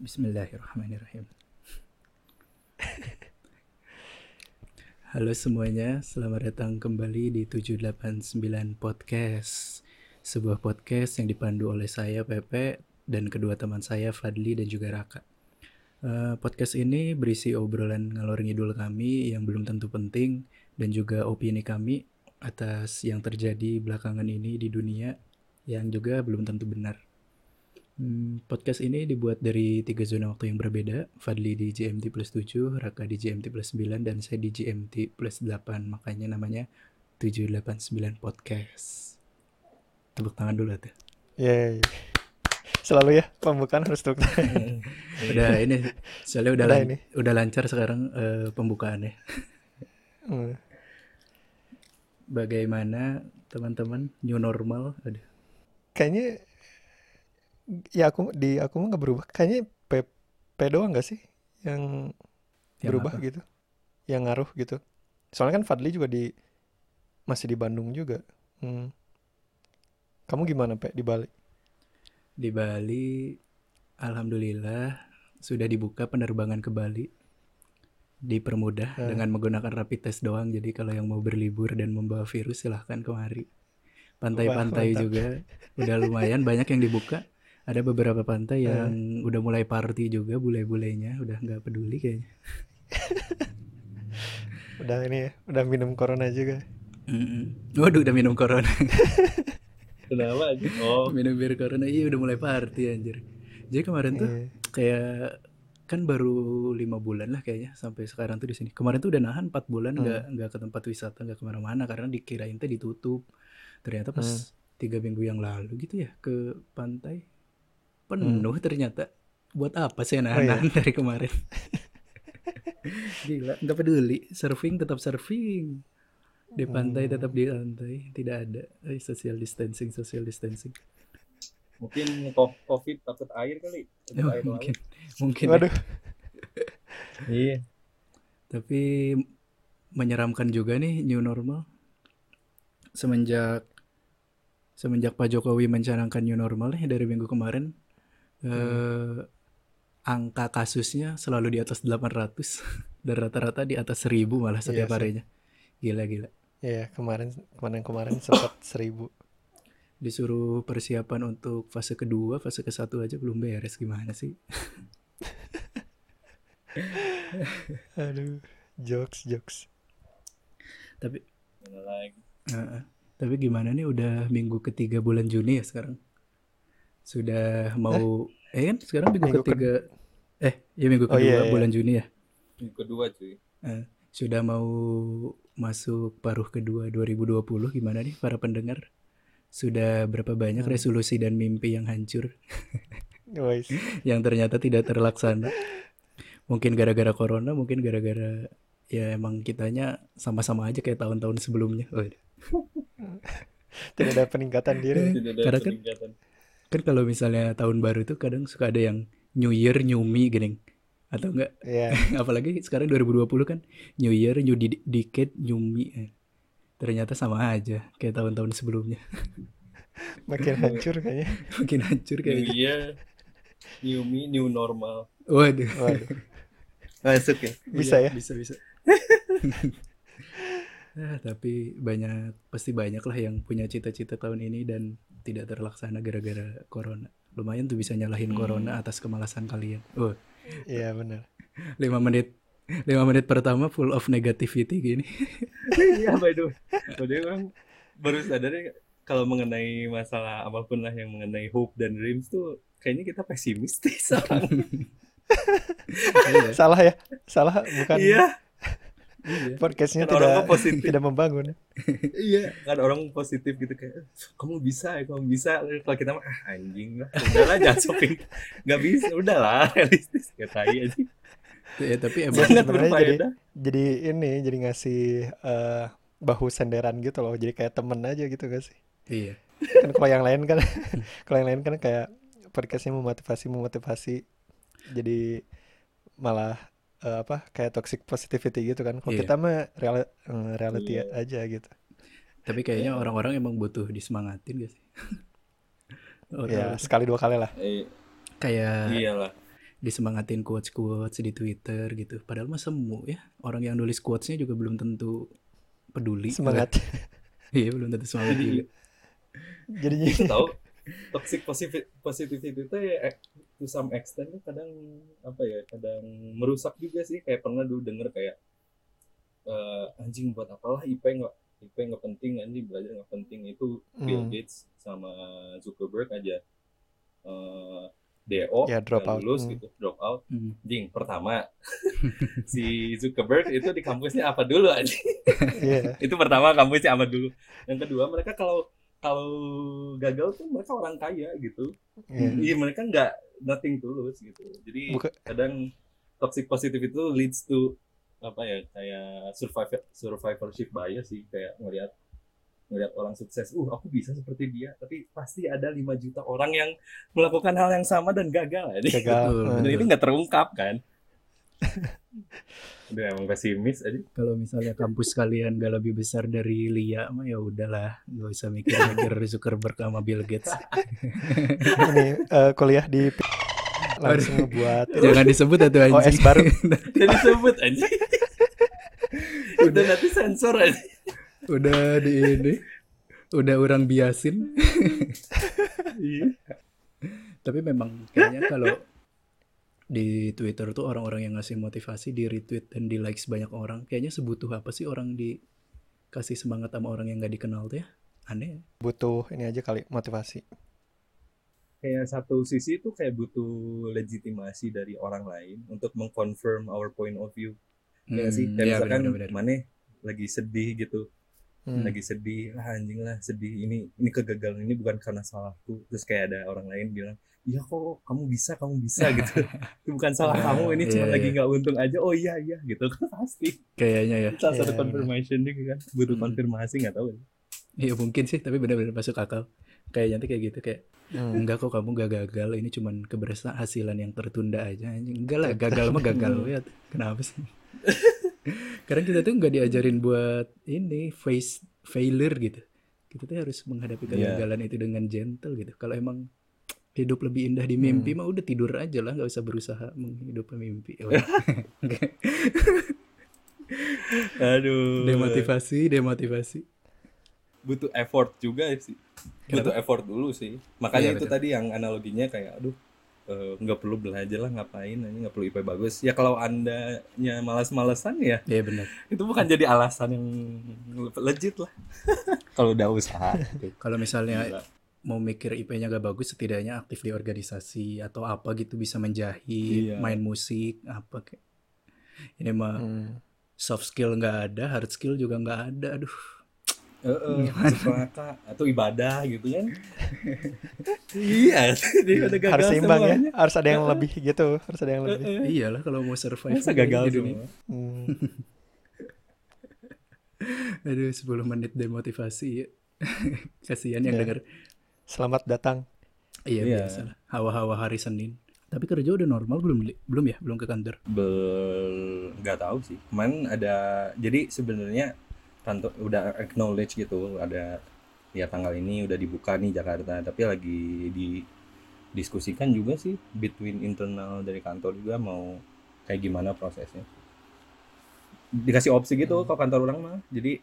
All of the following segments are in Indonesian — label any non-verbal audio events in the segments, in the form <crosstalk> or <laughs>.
Bismillahirrahmanirrahim. Halo semuanya, selamat datang kembali di 789 Podcast. Sebuah podcast yang dipandu oleh saya Pepe dan kedua teman saya Fadli dan juga Raka. Uh, podcast ini berisi obrolan ngalor ngidul kami yang belum tentu penting dan juga opini kami atas yang terjadi belakangan ini di dunia yang juga belum tentu benar. Hmm, podcast ini dibuat dari tiga zona waktu yang berbeda. Fadli di GMT plus 7, Raka di GMT plus 9, dan saya di GMT plus 8. Makanya namanya 789 Podcast. Tepuk tangan dulu tuh. Yeah. Selalu ya, pembukaan harus tepuk tangan. <laughs> udah ini, soalnya udah, udah, lan ini. udah lancar sekarang uh, pembukaannya. hmm. Bagaimana teman-teman new normal? Aduh. Kayaknya ya aku di aku mah nggak berubah. Kayaknya P, P doang gak sih yang, yang berubah apa? gitu? Yang ngaruh gitu. Soalnya kan Fadli juga di masih di Bandung juga. Hmm. kamu gimana Pe di Bali? Di Bali alhamdulillah sudah dibuka penerbangan ke Bali. Dipermudah hmm. dengan menggunakan rapid test doang. Jadi kalau yang mau berlibur dan membawa virus silahkan kemari. Pantai-pantai juga udah lumayan banyak yang dibuka <laughs> ada beberapa pantai eh. yang uh. udah mulai party juga bule-bulenya udah nggak peduli kayaknya <laughs> udah ini ya udah minum corona juga mm -mm. waduh udah minum corona <laughs> kenapa aja oh minum bir corona iya udah mulai party anjir jadi kemarin tuh yeah. kayak kan baru lima bulan lah kayaknya sampai sekarang tuh di sini kemarin tuh udah nahan empat bulan nggak hmm. nggak ke tempat wisata nggak ke mana-mana karena dikirain tuh ditutup ternyata pas hmm. tiga minggu yang lalu gitu ya ke pantai penuh hmm. ternyata. Buat apa sih nahan-nahan oh, iya? dari kemarin? <laughs> Gila nggak peduli. Surfing tetap surfing. Di pantai hmm. tetap di pantai tidak ada. Eh, social distancing social distancing. Mungkin covid takut air kali. Takut oh, air mungkin. Mungkin ya. waduh. <laughs> Iya. Tapi menyeramkan juga nih new normal. Semenjak semenjak Pak Jokowi mencanangkan new normal nih dari minggu kemarin hmm. angka kasusnya selalu di atas 800 <laughs> dan rata-rata di atas 1000 malah setiap iya, harinya. Gila gila. Iya, kemarin kemarin kemarin <coughs> sempat 1000. Disuruh persiapan untuk fase kedua, fase ke satu aja belum beres gimana sih? <laughs> Aduh, jokes jokes. Tapi uh, tapi gimana nih udah minggu ketiga bulan Juni ya sekarang? Sudah mau eh, eh kan sekarang minggu, minggu ketiga. Ke... eh ya minggu oh, kedua oh, iya, iya. bulan Juni ya? Minggu kedua cuy. Eh, sudah mau masuk paruh kedua 2020 gimana nih para pendengar? Sudah berapa banyak hmm. resolusi dan mimpi yang hancur? <laughs> Yang ternyata tidak terlaksana. Mungkin gara-gara corona mungkin gara-gara ya emang kitanya sama-sama aja kayak tahun-tahun sebelumnya. Oh, <laughs> tidak ada peningkatan diri. Tidak ada karena kan peningkatan. kan kalau misalnya tahun baru itu kadang suka ada yang New Year New Me gini. Atau enggak? Yeah. <laughs> apalagi sekarang 2020 kan New Year New Decade New Me. Eh. ternyata sama aja kayak tahun-tahun sebelumnya. <laughs> Makin hancur kayaknya. <laughs> Makin hancur kayaknya New Year New Me New Normal. Waduh, waduh. masuk ya? Bisa iya, ya? bisa bisa. Ah, tapi banyak pasti banyak lah yang punya cita-cita tahun ini dan tidak terlaksana gara-gara corona. Lumayan tuh bisa nyalahin hmm. corona atas kemalasan kalian. Oh. Iya benar. lima menit lima menit pertama full of negativity gini. <laughs> Iya by the way. By orang baru sadar ya kalau mengenai masalah apa pun lah yang mengenai hope dan dreams tuh kayaknya kita pesimis deh <laughs> salah ya salah bukan iya Iya. Podcastnya kan tidak positif. tidak membangun. iya, kan orang positif gitu kayak kamu bisa ya, kamu bisa. Kalau kita mah ah, anjing lah, udahlah jangan shopping. Gak bisa, udahlah <laughs> realistis kayak tai aja. Ya, tapi emang sebenarnya jadi, jadi ini jadi ngasih uh, bahu senderan gitu loh. Jadi kayak temen aja gitu gak sih? Iya. Kan kalau yang lain kan <laughs> kalau yang lain kan kayak podcastnya memotivasi memotivasi jadi malah uh, apa kayak toxic positivity gitu kan. Kalau yeah. kita mah real, uh, reality yeah. aja gitu. Tapi kayaknya orang-orang emang butuh disemangatin gak sih? <laughs> ya sekali dua kali lah. Eh, kayak iyalah. disemangatin quotes-quotes di Twitter gitu. Padahal mah semu ya. Orang yang nulis quotesnya juga belum tentu peduli. Semangat. <laughs> iya belum tentu semangat juga. <laughs> Jadinya itu tahu toxic positivity, positivity itu ya to some extent tuh kadang apa ya kadang merusak juga sih kayak pernah dulu denger kayak uh, anjing buat apalah IP nggak IP nggak penting anjing belajar nggak penting itu Bill Hmm. Gates sama Zuckerberg aja uh, DO Ya, drop out. lulus Hmm. gitu drop out Hmm. Jing, pertama <laughs> si Zuckerberg itu di kampusnya apa dulu aja? <laughs> Iya. itu pertama kampusnya apa dulu. Yang kedua mereka kalau kalau gagal tuh mereka orang kaya gitu. Iya. Iya mereka nggak nothing tulus gitu. Jadi Buka- kadang toxic positive itu leads to apa ya kayak survivor survivorship bias sih kayak ngelihat ngelihat orang sukses, uh aku bisa seperti dia, tapi pasti ada 5 juta orang yang melakukan hal yang sama dan gagal. Gagal. Hmm. <laughs> Dan itu nggak terungkap kan? <laughs> Udah emang pesimis aja. Kalau misalnya kampus kalian gak lebih besar dari Lia mah ya udahlah, nggak usah mikir-mikir <laughs> Zuckerberg sama Bill Gates. <laughs> Ini eh, kuliah di langsung ngebuat Jangan disebut atau anjing. OS baru. Jadi sebut aja. Udah nanti sensor aja. udah di ini. Udah orang biasin. Iya. Tapi memang kayaknya kalau di Twitter tuh orang-orang yang ngasih motivasi di retweet dan di likes banyak orang, kayaknya sebutuh apa sih orang dikasih semangat sama orang yang nggak dikenal tuh ya? Aneh. ya. butuh ini aja kali motivasi. Kayak satu sisi itu kayak butuh legitimasi dari orang lain untuk mengconfirm our point of view. Ya nggak sih? Hmm, Kayak iya, misalkan benar-benar. mana lagi sedih gitu. Hmm. lagi sedih ah anjing lah sedih ini ini kegagalan ini bukan karena salahku terus kayak ada orang lain bilang iya kok kamu bisa kamu bisa gitu <laughs> itu bukan salah Ah, kamu ini iya, cuma iya. lagi nggak untung aja oh iya iya gitu kan <laughs> pasti Kayaknya ya. salah satu Iya, confirmation juga kan butuh Hmm. konfirmasi nggak tahu Iya mungkin sih, tapi benar-benar masuk akal. Kayaknya tuh kayak gitu kayak Hmm. enggak kok kamu gak gagal, ini cuman keberhasilan yang tertunda aja. Enggak lah, gagal mah gagal <laughs> ya. Kenapa sih? Karena kita tuh nggak diajarin buat ini face failure gitu. Kita tuh harus menghadapi Iya. kegagalan itu dengan gentle gitu. Kalau emang hidup lebih indah di mimpi mah udah tidur aja lah, nggak usah berusaha menghidupi mimpi. Ya udah. <laughs> aduh demotivasi, demotivasi. butuh effort juga sih butuh effort dulu sih makanya Iya, itu betul. tadi yang analoginya kayak aduh eh, nggak perlu belajar lah ngapain aja nggak perlu IP bagus ya kalau andanya malas-malesan ya Iya benar. itu bukan jadi alasan yang legit lah kalau udah usaha. Kalau misalnya Gila. Mau mikir IP-nya gak bagus setidaknya aktif di organisasi atau apa gitu bisa menjahit, Iya. main musik, apa kayak. Ini mah Hmm. soft skill nggak ada, hard skill juga nggak ada. Aduh. Heeh, suka atau ibadah gitu kan <laughs> iya jadi udah gagal harus seimbang ya, harus ada yang lebih gitu, harus ada yang lebih. Heeh. Iyalah kalau mau survive masa gagal semua Hmm. <laughs> Aduh, 10 menit demotivasi ya. <laughs> Kasihan yang Iya. denger. Selamat datang. Iya, Iya. biasa. Hawa-hawa hari Senin. Tapi kerja udah normal belum? Belum ya? Belum ke kantor. Bel nggak tahu sih kemarin ada jadi sebenarnya kantor udah acknowledge gitu ada ya tanggal ini udah dibuka nih Jakarta tapi lagi didiskusikan juga sih between internal dari kantor juga mau kayak gimana prosesnya dikasih opsi gitu kalau kantor orang mah jadi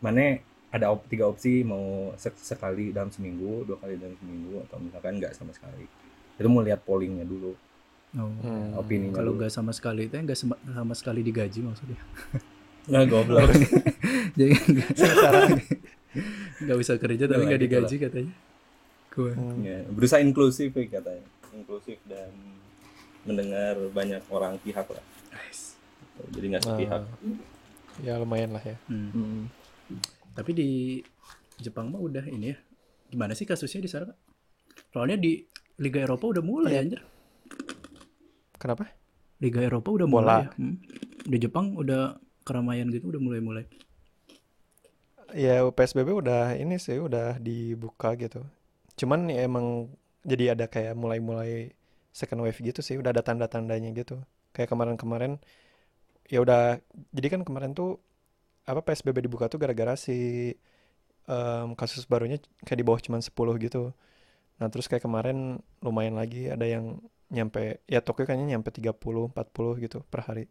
mana ada op- tiga opsi mau sek- sekali dalam seminggu dua kali dalam seminggu atau misalkan nggak sama sekali itu mau lihat pollingnya dulu Oh. Hmm. opini Kalau nggak sama sekali itu nggak sema- sama sekali digaji maksudnya. nggak goblok <laughs> Jadi <laughs> nggak bisa kerja tapi nggak gitu lah. digaji katanya. Gua. Hmm. Ya, berusaha inklusif ya katanya inklusif dan mendengar banyak orang pihak lah Nice. jadi nggak sepihak Ah, ya lumayan lah ya. Hmm. Hmm. Tapi di Jepang mah udah ini ya. Gimana sih kasusnya di sana? Kak? Soalnya di Liga Eropa udah mulai Iya. anjir. Kenapa? Liga Eropa udah Bola. mulai ya. Hmm. Di Jepang udah keramaian gitu udah mulai-mulai. Ya PSBB udah ini sih udah dibuka gitu. Cuman ya emang jadi ada kayak mulai-mulai second wave gitu sih, udah ada tanda-tandanya gitu. Kayak kemarin-kemarin ya udah jadi kan kemarin tuh apa PSBB dibuka tuh gara-gara si em, kasus barunya kayak di bawah cuman 10 gitu. Nah, terus kayak kemarin lumayan lagi ada yang nyampe ya Tokyo kayaknya nyampe 30 40 gitu per hari.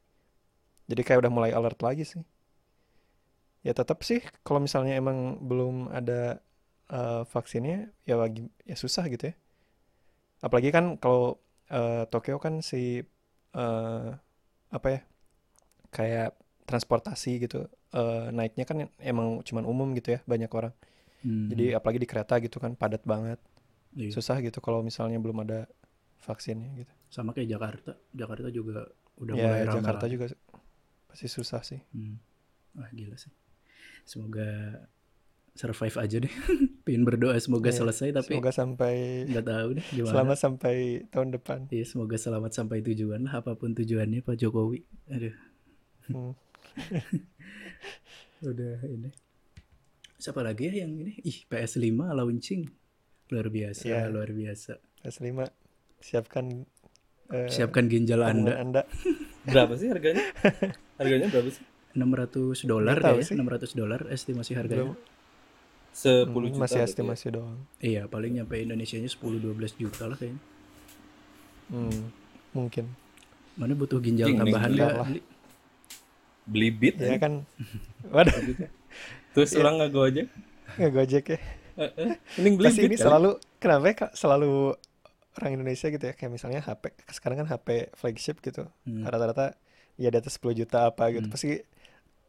Jadi kayak udah mulai alert lagi sih. Ya tetap sih kalau misalnya emang belum ada uh, vaksinnya ya lagi ya susah gitu ya. Apalagi kan kalau uh, Tokyo kan si uh, apa ya kayak transportasi gitu uh, naiknya kan emang cuman umum gitu ya banyak orang. Hmm. jadi apalagi di kereta gitu kan padat banget. Iya. susah gitu kalau misalnya belum ada vaksinnya gitu. Sama kayak Jakarta. Jakarta juga udah ya, mulai ramai Jakarta juga pasti susah sih. Hmm. wah gila sih. Semoga survive aja deh. <laughs> Pingin berdoa semoga yeah, selesai tapi semoga sampai nggak tahu deh gimana. selamat sampai tahun depan. Iya semoga selamat sampai tujuan lah apa pun tujuannya Pak Jokowi. Aduh. Hmm. <laughs> udah ini siapa lagi ya yang ini ih PS5 launching luar biasa yeah. luar biasa PS5 siapkan uh, siapkan ginjal anda. anda. <laughs> berapa sih harganya? harganya berapa sih? 600 dolar ya, sih. 600 dolar estimasi harganya. Sepuluh hmm, juta. Masih estimasi ya? doang. Iya, paling nyampe Indonesia nya 10 12 juta lah kayaknya. Hmm, mungkin. Mana butuh ginjal Jing, tambahan ya? Beli, bit ya kan. <laughs> Waduh. Terus orang nggak gojek? Nggak gojek ya. Mending beli ini selalu kenapa ya, Kak? Selalu orang Indonesia gitu ya kayak misalnya HP sekarang kan HP flagship gitu hmm. rata-rata ya di atas 10 juta apa gitu hmm. pasti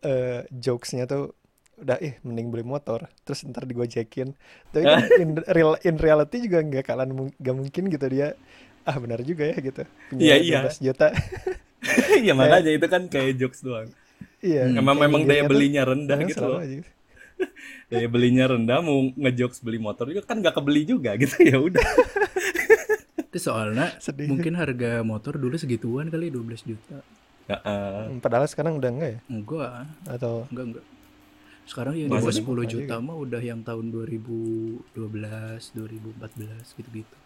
uh, jokesnya tuh udah ih mending beli motor terus ntar digojekin tapi kan <laughs> in real in reality juga nggak kalian nggak mungkin gitu dia ah benar juga ya gitu punya iya, 12 juta <laughs> iya makanya itu kan kayak jokes doang iya memang memang daya belinya rendah gitu loh aja. <laughs> daya belinya rendah mau ngejokes beli motor juga kan nggak kebeli juga gitu ya udah <laughs> itu soalnya Sedih. mungkin harga motor dulu segituan kali 12 juta. Ya, uh, Padahal sekarang udah enggak ya? Enggak. Atau enggak enggak. Sekarang yang di bawah 10 juta mah udah yang tahun 2012, 2014 gitu-gitu.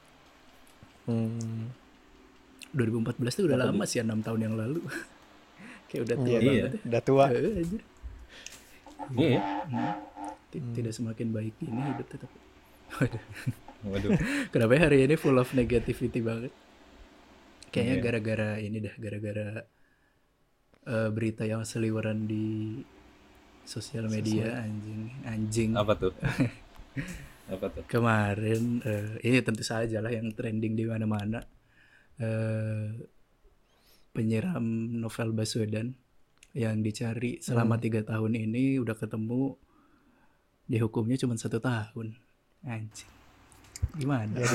Hmm. 2014 itu udah Apa lama sih 6 tahun yang lalu. <laughs> Kayak udah tua iya, banget. Iya. Udah tua. Iya. Hmm. Tidak semakin baik ini hidup tetap. Waduh. <laughs> Kenapa ya hari ini full of negativity banget? Kayaknya yeah. gara-gara ini dah, gara-gara uh, berita yang seliweran di sosial media Sosial. anjing, anjing. Apa tuh? <laughs> Apa tuh? Kemarin uh, ini tentu saja lah yang trending di mana-mana. Uh, penyiram novel Baswedan yang dicari selama hmm. tiga tahun ini udah ketemu dihukumnya cuma satu tahun. Anjing. Gimana? Ya,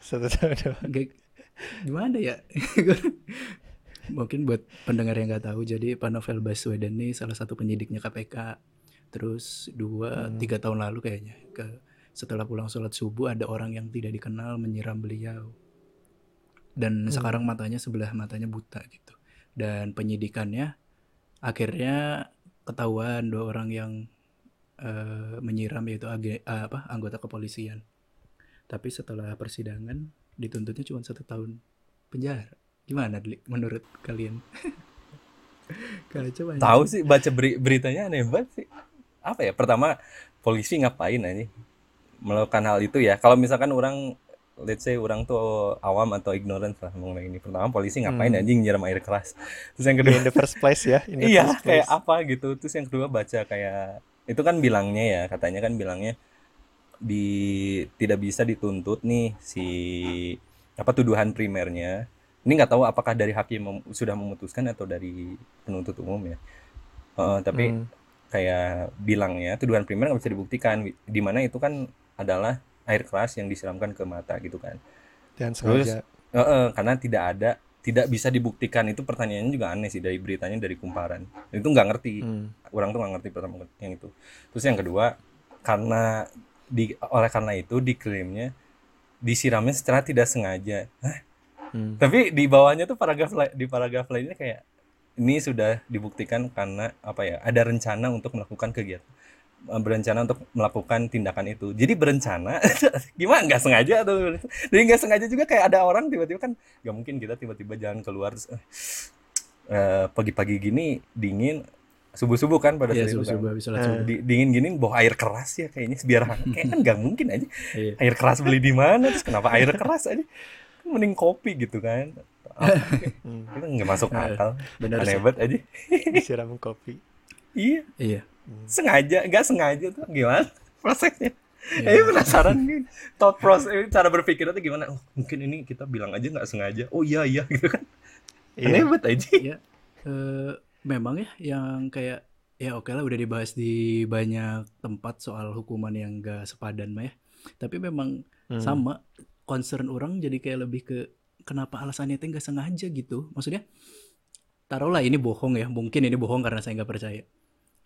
satu tahun <laughs> gimana ya? <laughs> Mungkin buat pendengar yang nggak tahu jadi Pak Novel Baswedan ini salah satu penyidiknya KPK terus dua hmm. tiga tahun lalu kayaknya ke setelah pulang sholat subuh ada orang yang tidak dikenal menyiram beliau dan hmm. sekarang matanya sebelah matanya buta gitu. Dan penyidikannya akhirnya ketahuan dua orang yang uh, menyiram yaitu ag- uh, apa anggota kepolisian. Tapi setelah persidangan dituntutnya cuma satu tahun penjara. Gimana menurut kalian? <laughs> Tahu sih baca beri beritanya aneh banget sih. Apa ya pertama polisi ngapain aja? Melakukan hal itu ya. Kalau misalkan orang let's say orang tuh awam atau ignorant lah mengenai ini. Pertama polisi ngapain hmm. anjing nyiram air keras? Terus yang kedua in the first place ya iya kayak apa gitu. Terus yang kedua baca kayak itu kan bilangnya ya katanya kan bilangnya di tidak bisa dituntut nih si apa tuduhan primernya. Ini nggak tahu apakah dari hakim mem, sudah memutuskan atau dari penuntut umum ya. Uh, tapi hmm. kayak bilangnya tuduhan primer nggak bisa dibuktikan. Di mana itu kan adalah air keras yang disiramkan ke mata gitu kan dan terus uh, uh, karena tidak ada tidak bisa dibuktikan itu pertanyaannya juga aneh sih dari beritanya dari kumparan itu nggak ngerti hmm. orang tuh nggak ngerti pertama yang itu terus yang kedua karena di oleh karena itu diklaimnya disiramnya secara tidak sengaja. Hah? Hmm. Tapi di bawahnya tuh paragraf di paragraf lainnya kayak ini sudah dibuktikan karena apa ya ada rencana untuk melakukan kegiatan berencana untuk melakukan tindakan itu. Jadi berencana <laughs> gimana? Nggak sengaja atau jadi nggak sengaja juga kayak ada orang tiba-tiba kan nggak mungkin kita tiba-tiba jalan keluar terus uh, pagi-pagi gini dingin subuh subuh kan pada iya, subuh subuh habis sholat Di, dingin gini bawa air keras ya kayaknya biar <laughs> kayak kan nggak mungkin aja. Iya. air keras beli di mana terus kenapa air keras aja? Mending kopi gitu kan. <laughs> Hmm. itu nggak masuk Eh, akal. benar aja. Disiram kopi. iya. Iya Hmm. sengaja nggak sengaja tuh gimana <laughs> prosesnya Iya. Eh penasaran nih thought process cara berpikirnya tuh gimana oh, mungkin ini kita bilang aja nggak sengaja oh iya iya <laughs> gitu kan aneh Iya. banget aja Iya. Eh, memang ya yang kayak ya oke lah udah dibahas di banyak tempat soal hukuman yang gak sepadan mah ya. Tapi memang Hmm. sama concern orang jadi kayak lebih ke kenapa alasannya teh nggak sengaja gitu. Maksudnya taruhlah ini bohong ya, mungkin ini bohong karena saya nggak percaya.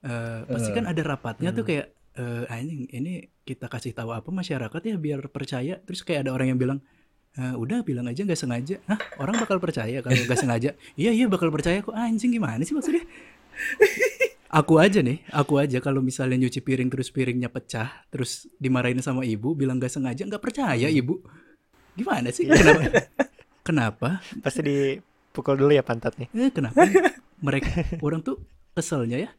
Eh, pasti kan ada rapatnya tuh Hmm. kayak eh anjing ini kita kasih tahu apa masyarakat ya biar percaya. Terus kayak ada orang yang bilang "Eh, udah bilang aja nggak sengaja. Hah, orang bakal percaya kalau nggak <laughs> sengaja. Iya iya bakal percaya kok anjing gimana sih maksudnya? <laughs> Aku aja nih, aku aja kalau misalnya nyuci piring terus piringnya pecah, terus dimarahin sama ibu, bilang nggak sengaja, nggak percaya ibu. Gimana sih? <laughs> Kenapa? Kenapa? Pasti dipukul dulu ya pantatnya. Eh, kenapa mereka orang tuh keselnya ya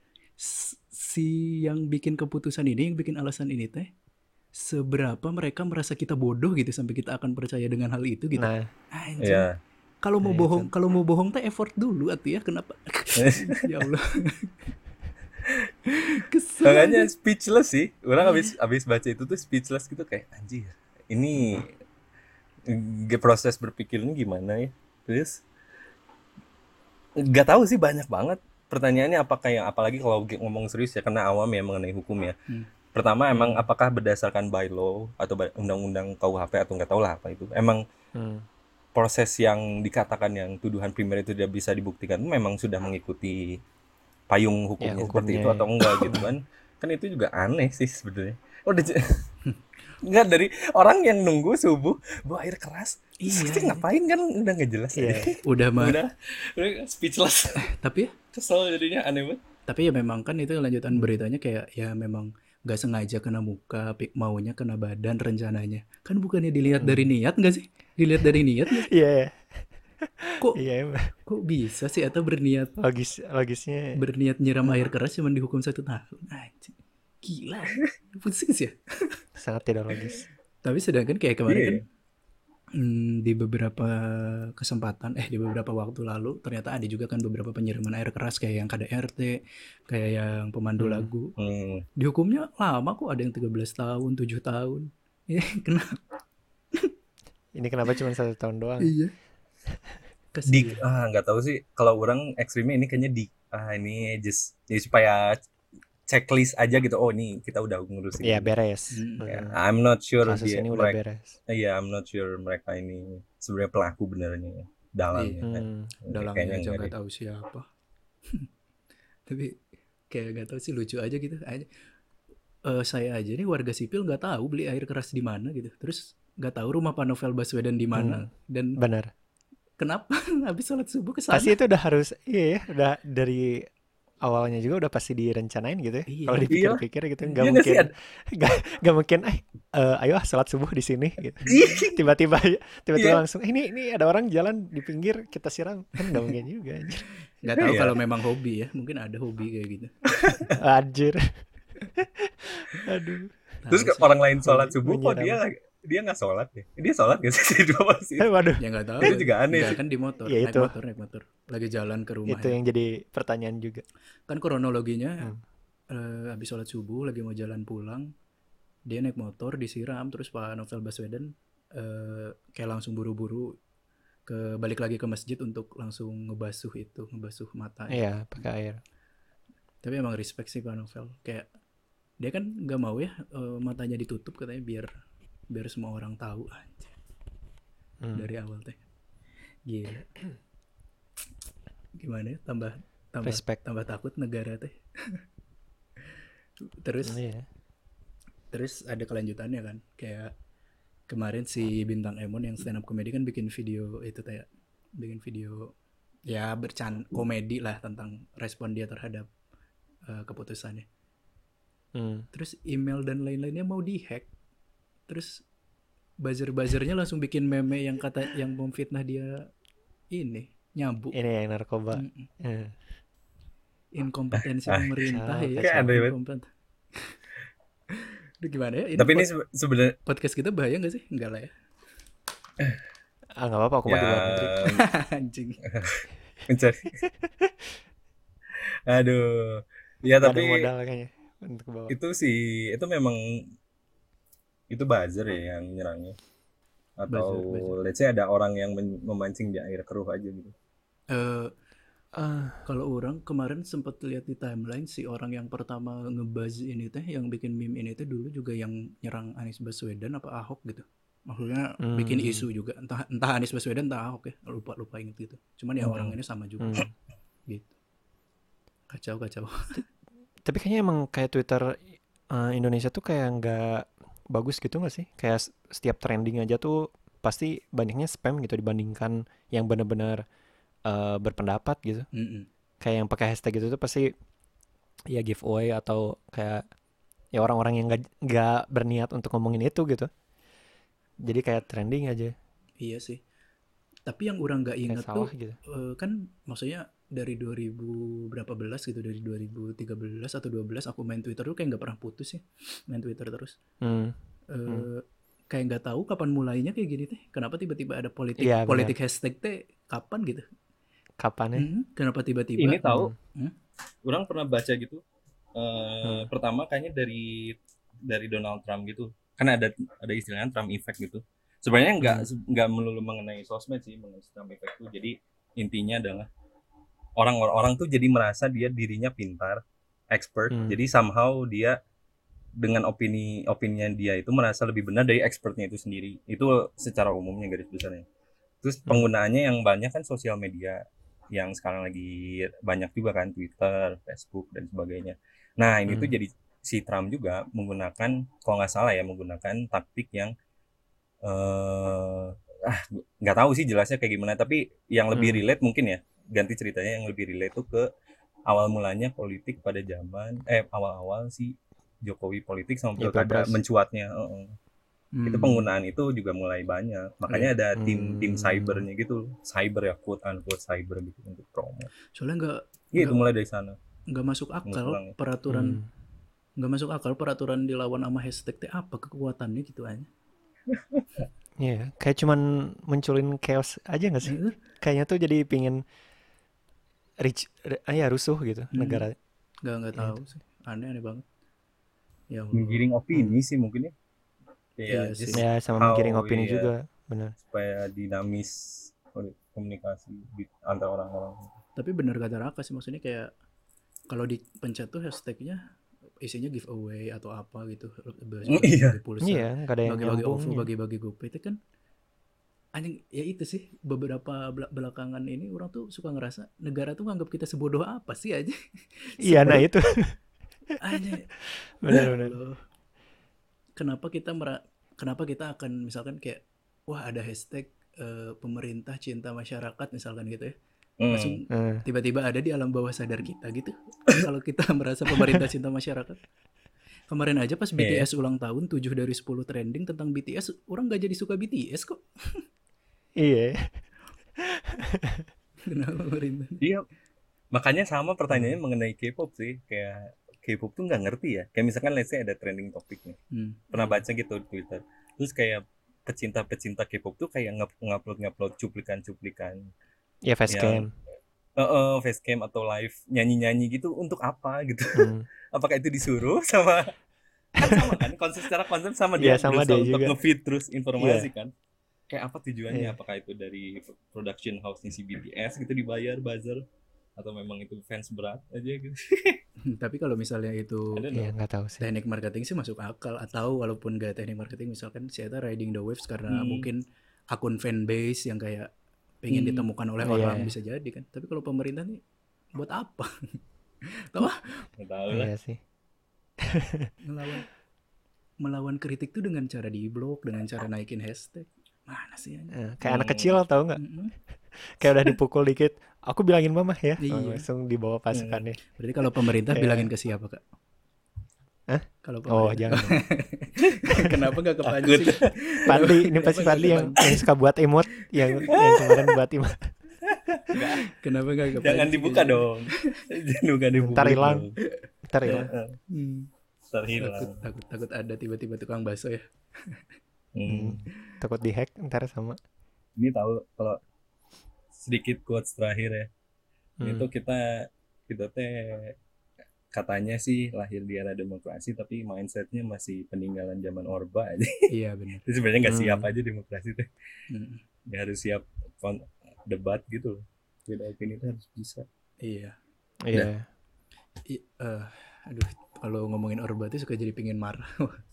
si yang bikin keputusan ini yang bikin alasan ini teh seberapa mereka merasa kita bodoh gitu sampai kita akan percaya dengan hal itu gitu? Nah, Anjing. ya kalau mau Nah, bohong kalau mau bohong teh effort dulu atuh ya kenapa? <laughs> Ya Allah. <laughs> Kesel makanya speechless sih. Orang habis habis baca itu tuh speechless gitu kayak anjir ini ge- proses berpikirnya gimana ya? Terus nggak tahu sih banyak banget pertanyaannya apakah yang apalagi kalau ngomong serius ya karena awam ya mengenai hukum ya. Hmm. pertama emang apakah berdasarkan by law atau undang-undang KUHP atau nggak tahu lah apa itu. Emang hmm. proses yang dikatakan yang tuduhan primer itu tidak bisa dibuktikan memang sudah mengikuti payung hukumnya Ya, seperti itu atau enggak gitu kan. Kan itu juga aneh sih sebenarnya. Udah j- <laughs> enggak dari orang yang nunggu subuh bawa air keras. Iya, iya, kita ngapain kan? Udah nggak jelas. Iya. ya. <laughs> udah mah udah. Udah speechless. <laughs> Tapi ya? Kesel jadinya aneh banget. Tapi ya memang kan itu lanjutan beritanya kayak ya memang nggak sengaja kena muka maunya kena badan rencananya. Kan bukannya dilihat dari niat nggak sih? Dilihat dari niat? Iya, iya. kok iya, emang. kok bisa sih? Atau berniat logis logisnya berniat nyiram air keras cuman dihukum satu tahun? Anjing gila pusing sih ya <laughs> sangat tidak logis. tapi sedangkan kayak kemarin Iya. kan hmm, di beberapa kesempatan eh di beberapa waktu lalu ternyata ada juga kan beberapa penyiraman air keras kayak yang KDRT kayak yang pemandu Hmm. lagu Hmm. dihukumnya lama kok ada yang 13 tahun 7 tahun <laughs> ya kenapa Ini kenapa cuma satu tahun doang? iya <laughs> di Kasihan. ah nggak tahu sih kalau orang ekstrimnya ini kayaknya di ah ini just jadi supaya checklist aja gitu oh ini kita udah ngurusin Iya ini. beres. Hmm. Hmm. I'm not sure Kasus dia ini udah mereka beres. iya I'm not sure mereka ini sebenarnya pelaku benernya dalangnya kan. Hmm. dalangnya Kayaknya aja enggak nggak tahu siapa <laughs> tapi kayak nggak tahu sih lucu aja gitu aja Eh, saya aja nih warga sipil nggak tahu beli air keras di mana gitu terus nggak tahu rumah Pak Novel Baswedan di mana dan Benar. kenapa <laughs> habis sholat subuh ke sana Pasti itu udah harus iya ya, udah dari awalnya juga udah pasti direncanain gitu ya. Iya. Kalau dipikir-pikir gitu nggak Iya mungkin <laughs> nggak nggak mungkin eh eh, ayo ah sholat subuh di sini gitu. Tiba-tiba tiba-tiba Iya. langsung eh, ini ini ada orang jalan di pinggir kita siram kan nggak mungkin juga anjir. nggak tahu Iya. kalau memang hobi ya mungkin ada hobi kayak gitu <laughs> Anjir. <laughs> Aduh. terus orang lain sholat Hobi subuh kok dia dia nggak sholat ya dia sholat gak sih <laughs> dua masjid Eh, waduh, ya nggak tahu Itu juga aneh sih. kan di motor Ya, naik itu. motor naik motor lagi jalan ke rumah itu ya. yang jadi pertanyaan juga. kan kronologinya Hmm. eh, habis sholat subuh lagi mau jalan pulang dia naik motor disiram terus Pak Novel Baswedan eh, kayak langsung buru-buru ke balik lagi ke masjid untuk langsung ngebasuh itu ngebasuh mata Iya, pakai air. tapi emang respect sih Pak Novel kayak dia kan nggak mau ya eh, matanya ditutup katanya biar biar semua orang tahu aja Hmm. dari awal teh. Gila. Gimana ya? Tambah tambah Respect. tambah takut negara teh. Terus Iya. terus ada kelanjutannya kan? Kayak kemarin si bintang Emon yang stand up comedy kan bikin video itu kayak bikin video ya bercan komedi lah tentang respon dia terhadap eh, keputusannya. Hmm. terus email dan lain-lainnya mau dihack terus buzzer-buzzernya langsung bikin meme yang kata yang memfitnah dia ini nyabu. Ini yang narkoba. Mm-mm. Eh. inkompetensi Ah, pemerintah ya. Kayak <laughs> gimana ya? Tapi ini pod- sebe- sebenarnya podcast kita bahaya nggak sih? Enggak lah ya. Ah nggak apa-apa aku di luar negeri. Yang Anjing. <laughs> mencari. Aduh. Ya tapi modal kayaknya untuk bawa. itu sih itu memang itu buzzer ya yang nyerangnya atau Buzzer, buzzer. let's say ada orang yang memancing di air keruh aja gitu Eh, Ah, kalau orang kemarin sempat lihat di timeline si orang yang pertama ngebuzz ini teh yang bikin meme ini teh dulu juga yang nyerang Anies Baswedan apa Ahok gitu. Maksudnya Hmm. bikin isu juga entah entah Anies Baswedan entah Ahok ya lupa lupa inget gitu. Cuman ya Hmm. orang ini sama juga hmm. gitu. Kacau kacau. <laughs> tapi kayaknya emang kayak Twitter eh, Indonesia tuh kayak nggak bagus gitu nggak sih? Kayak setiap trending aja tuh pasti banyaknya spam gitu dibandingkan yang benar-benar eh, berpendapat gitu. Mm-mm. kayak yang pakai hashtag itu tuh pasti ya giveaway atau kayak ya orang-orang yang nggak nggak berniat untuk ngomongin itu gitu. Jadi kayak trending aja. Iya sih. Tapi yang orang inget salah tuh gitu. eh, kan maksudnya dari 2000 berapa belas gitu dari 2013 atau 12 aku main Twitter tuh kayak nggak pernah putus ya main Twitter terus. hmm. eh kayak nggak tahu kapan mulainya kayak gini teh. Kenapa tiba-tiba ada politik benar. politik hashtag teh kapan gitu? kapan ya Mhm, Kenapa tiba-tiba? ini tahu Hmm. orang pernah baca gitu eh, Hmm. pertama kayaknya dari dari Donald Trump gitu kan ada ada istilahnya Trump effect gitu sebenarnya nggak Hmm. nggak melulu mengenai sosmed sih mengenai Trump effect itu jadi intinya adalah orang-orang tuh jadi merasa dia dirinya pintar expert Hmm. jadi somehow dia dengan opini opininya dia itu merasa lebih benar dari expertnya itu sendiri itu secara umumnya garis besarnya terus Hmm. penggunaannya yang banyak kan sosial media yang sekarang lagi banyak juga kan Twitter, Facebook dan sebagainya. Nah ini tuh Hmm. jadi si Trump juga menggunakan kalau nggak salah ya menggunakan taktik yang eh ah nggak tahu sih jelasnya kayak gimana tapi yang lebih Hmm. relate mungkin ya ganti ceritanya yang lebih relate tuh ke awal mulanya politik pada zaman eh awal-awal si Jokowi politik sama Ya, pilkada Pilpres. mencuatnya heeh. itu Hmm. penggunaan itu juga mulai banyak makanya ada tim tim Hmm. cybernya gitu cyber ya quote unquote cyber gitu untuk promo Soalnya nggak Iya itu Nggak. mulai dari sana nggak masuk akal ya. peraturan Hmm. nggak masuk akal peraturan dilawan sama hashtag teh apa kekuatannya gitu aja. <laughs> Iya, kayak cuman munculin chaos aja nggak sih? Eh, Kayaknya tuh jadi pingin rich, ri- ah ya rusuh gitu Hmm. negara. Nggak nggak Iya. tahu sih. Aneh aneh banget. Ya menggiring opini sih mungkin ya Iya sih. just Ya sama how, menggiring opini iya, juga, benar. supaya dinamis komunikasi di antara orang-orang Tapi bener kata Raka sih maksudnya kayak kalau dipencet tuh hashtagnya isinya giveaway atau apa gitu. Mm, iya. Bagi pulsa, Iya, nggak ada yang bagi-bagi OVO, nyambung. bagi-bagi GoPay itu kan anjing ya itu sih beberapa bela- belakangan ini orang tuh suka ngerasa negara tuh nganggap kita sebodoh apa sih aja. <laughs> Iya, nah itu Anjing. <laughs> benar-benar. Kenapa kita mera kenapa kita akan misalkan kayak wah ada hashtag eh, pemerintah cinta masyarakat misalkan gitu ya. Hmm. Langsung Nah, tiba-tiba ada di alam bawah sadar kita gitu. <laughs> Kalau kita merasa pemerintah cinta masyarakat. Kemarin aja pas Iya. BTS ulang tahun 7 dari 10 trending tentang BTS, orang gak jadi suka BTS kok. Iya, Kenapa pemerintah? Iya, makanya sama pertanyaannya mengenai K-pop sih. Kayak K-pop tuh nggak ngerti ya. Kayak misalkan let's say ada trending topiknya. Hmm. Pernah baca gitu di Twitter. Terus kayak pecinta-pecinta K-pop tuh kayak nge- ngupload-ngupload cuplikan-cuplikan. ya facecam. Eh, eh, facecam atau live nyanyi-nyanyi gitu untuk apa gitu. Hmm. <laughs> Apakah itu disuruh sama kan sama kan konsep secara konsep sama Iya, dia sama berusaha dia untuk juga. nge-feed terus informasi kan. Kayak apa tujuannya? Iya. Apakah itu dari production house-nya si BTS gitu dibayar buzzer atau memang itu fans berat aja gitu. <laughs> Tapi kalau misalnya itu. Iya, nggak tahu sih. teknik marketing sih masuk akal atau walaupun gak teknik marketing misalkan si Eta riding the waves karena Hmm. mungkin akun fanbase yang kayak pengen Hmm. ditemukan oleh Iya. orang bisa jadi kan. Tapi kalau pemerintah nih buat apa? <laughs> Tahu ah, Nggak tahu lah. Iya sih. melawan melawan kritik tuh dengan cara di blok, dengan cara naikin hashtag. Mana sih? Eh, kayak anak Hmm. kecil tahu nggak? Mm-mm. <laughs> Kayak udah dipukul dikit. Aku bilangin mama ya. Iya. Oh, langsung dibawa pasukannya. Berarti kalau pemerintah bilangin ke siapa, Kak? Hah? Kalau Oh, jangan. <laughs> Kenapa gak ke. Panji? Fadli, ini Kenapa pasti nggak ke yang, Panji? yang suka buat emot yang yang kemarin buat emot. Kenapa gak ke Jangan Panji? dibuka dong. Jangan buka dibuka. Ntar hilang. Ntar ya. Hmm. Ntar Takut, hilang. takut, takut ada tiba-tiba tukang bakso ya. <laughs> Hmm. Takut dihack ntar sama. ini tahu kalau sedikit quotes terakhir ya. Hmm. Itu kita kita teh katanya sih lahir di era demokrasi tapi mindsetnya masih peninggalan zaman orba aja. <laughs> iya benar Itu sebenarnya nggak Hmm. siap aja demokrasi teh. Mm, Nggak harus siap debat gitu loh. Beda opini itu harus bisa. iya Iya. I- eh, aduh kalau ngomongin orba tuh suka jadi pingin marah <laughs>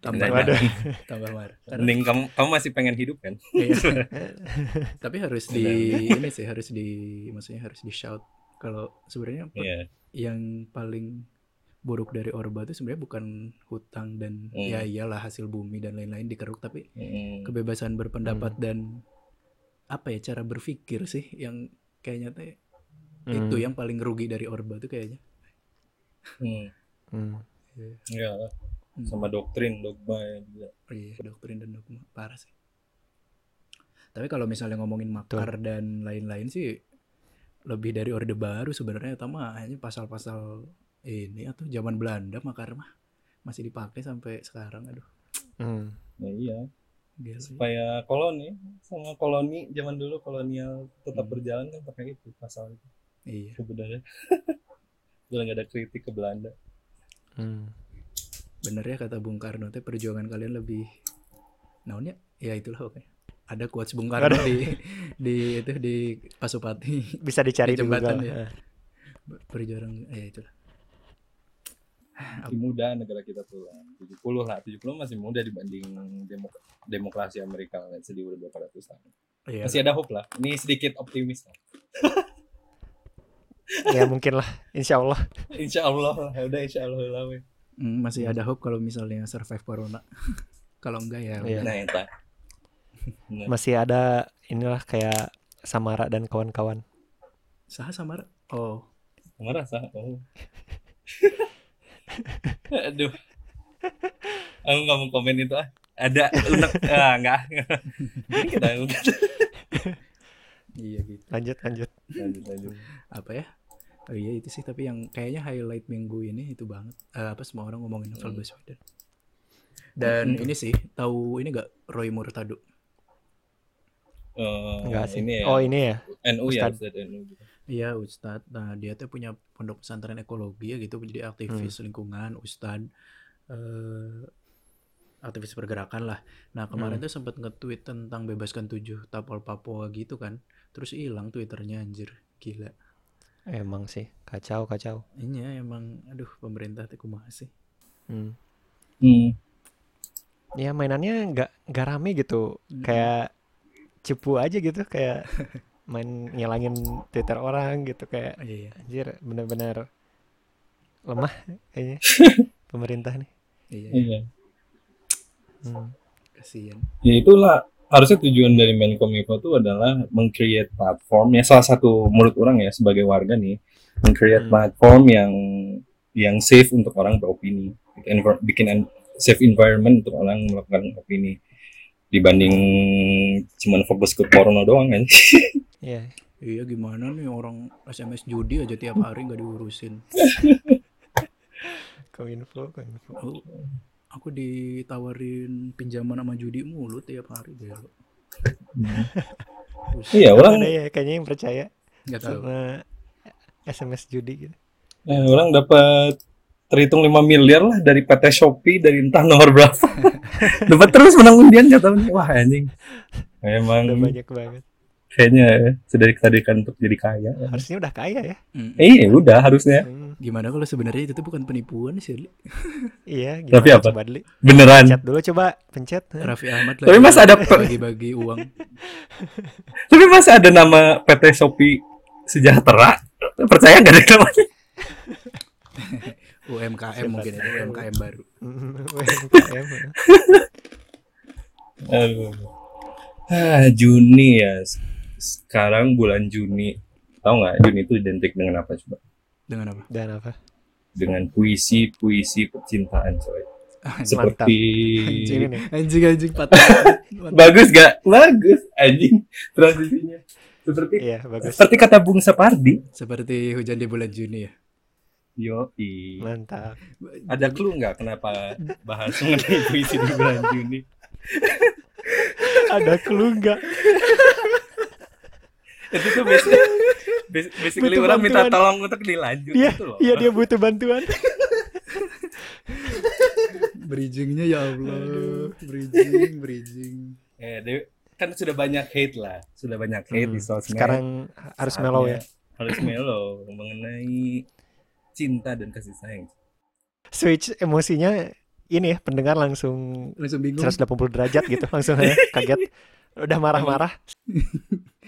tambah Nah, Waduh. <laughs> tambah marah karena Mending kamu kamu masih pengen hidup kan? Iya. <laughs> Tapi harus di ini sih harus di maksudnya harus di shout kalau sebenarnya Iya. yang paling buruk dari Orba itu sebenarnya bukan hutang dan Hmm. ya iyalah hasil bumi dan lain-lain dikeruk tapi Mm. kebebasan berpendapat dan apa ya cara berpikir sih yang kayaknya teh Hmm. itu ya. yang paling rugi dari Orba tuh kayaknya. Hmm. Hmm. Iya lah. Sama doktrin, dogma ya juga. Iya, doktrin dan dogma parah sih. Tapi kalau misalnya ngomongin makar dan lain-lain sih lebih dari Orde Baru sebenarnya utama hanya pasal-pasal ini atau zaman Belanda makar mah masih dipakai sampai sekarang aduh Hmm. Ya, iya. gila. Supaya koloni sama koloni zaman dulu kolonial tetap Hmm. berjalan kan pakai itu pasal itu iya sebenarnya. <laughs> Nggak ada kritik ke Belanda. Hmm. Bener ya kata Bung Karno teh perjuangan kalian lebih naonnya ya itulah oke ada quotes Bung Karno di di itu di Pasupati Bisa dicari Di di jembatan Google. ya. Eh. perjuangan ya itulah Masih muda negara kita tuh lah. 70 lah. 70 masih muda dibanding demok- demokrasi Amerika. Sedih udah berapa ratus tahun. iya Masih ada hope lah. Ini sedikit optimis lah. <laughs> ya mungkin lah, insya Allah. <laughs> Insya Allah lah. Ya Udah insya Allah lah. Hmm, masih ada hope kalau misalnya survive corona. <laughs> kalau enggak ya Iya. Nah, entah. <laughs> Masih ada inilah kayak Samara dan kawan-kawan. sah sama oh Marah sah. Oh. <laughs> Aduh. Aku nggak mau komen itu ah. Ada unek ah enggak. Kita udah iya gitu Lanjut, lanjut. lanjut lanjut. apa ya oh iya itu sih tapi yang kayaknya highlight minggu ini itu banget Eh, apa semua orang ngomongin Novel Hmm. Baswedan dan Hmm. ini sih tahu ini gak Roy Murtado Eh, Enggak sih. Ini ya. Oh, ini ya. NU ya, Ustadz. Ustadz NU gitu. Iya Ustadz, nah dia tuh punya pondok pesantren ekologi ya gitu, jadi aktivis Hmm. lingkungan, Ustadz, eh, aktivis pergerakan lah. Nah kemarin Hmm. tuh sempat nge-tweet tentang bebaskan tujuh tapol Papua gitu kan, terus hilang twitternya anjir, gila. Emang sih, kacau, kacau. Ini emang, aduh pemerintah tuh kumaha sih. Hmm. Hmm. Ya mainannya nggak nggak rame gitu, Hmm. kayak cepu aja gitu, kayak <laughs> main ngilangin Twitter orang gitu, kayak Iya, anjir bener-bener lemah kayaknya <laughs> pemerintah nih. iya, Iya. Hmm. kasihan. Ya itulah harusnya tujuan dari Menkominfo itu adalah meng-create platform ya salah satu menurut orang ya sebagai warga nih meng-create Hmm. platform yang yang safe untuk orang beropini bikin, bikin safe environment untuk orang melakukan opini dibanding cuman fokus ke porno doang kan <laughs> Iya. Iya gimana nih orang SMS judi aja tiap hari nggak diurusin. <laughs> Kominfo, kominfo. Aku, ditawarin pinjaman sama judi mulu tiap hari belo. Terus, iya orang Ada ya kayaknya yang percaya nggak tahu. sama SMS judi gitu. eh, orang dapat terhitung 5 miliar lah dari PT Shopee dari entah nomor berapa <laughs> dapat terus menang undian nggak tahu nih wah anjing emang Udah banyak banget. Kayaknya ya, sudah dikatakan untuk jadi kaya Harusnya udah kaya ya. Mm. eh iya, udah harusnya Hmm, Gimana kalau sebenarnya itu tuh bukan penipuan sih, Li? <laughs> iya, Tapi gimana apa? coba Dli? beneran Pencet dulu coba, pencet. Raffi Ahmad Tapi mas ada bagi-bagi uang. <laughs> tapi masa ada nama PT Shopee Sejahtera percaya nggak ada namanya <laughs> UMKM mungkin itu UMKM baru. UMKM. Aduh. Ah, Juni ya sekarang bulan Juni tahu nggak Juni itu identik dengan apa coba Dengan apa? Dan apa? dengan puisi puisi percintaan coy <laughs> seperti Anjing ini. Anjing anjing patah. <laughs> bagus gak bagus anjing transisinya seperti Iya, bagus. seperti kata Bung Sapardi Seperti hujan di bulan Juni ya. yo Mantap. ada clue nggak kenapa bahas mengenai puisi di bulan Juni <laughs> Ada clue nggak? Itu tuh basically, basically Butuh orang minta bantuan. tolong untuk dilanjut Iya, gitu loh iya dia butuh bantuan. <laughs> Bridgingnya ya Allah, bridging, bridging. Eh, dia- kan sudah banyak hate lah sudah banyak hate Hmm, di sosmed Sekarang harus Saatnya mellow ya. harus mellow mengenai cinta dan kasih sayang Switch emosinya ini ya pendengar langsung Langsung bingung. 180 derajat gitu langsung aja kaget <laughs> udah marah-marah <laughs>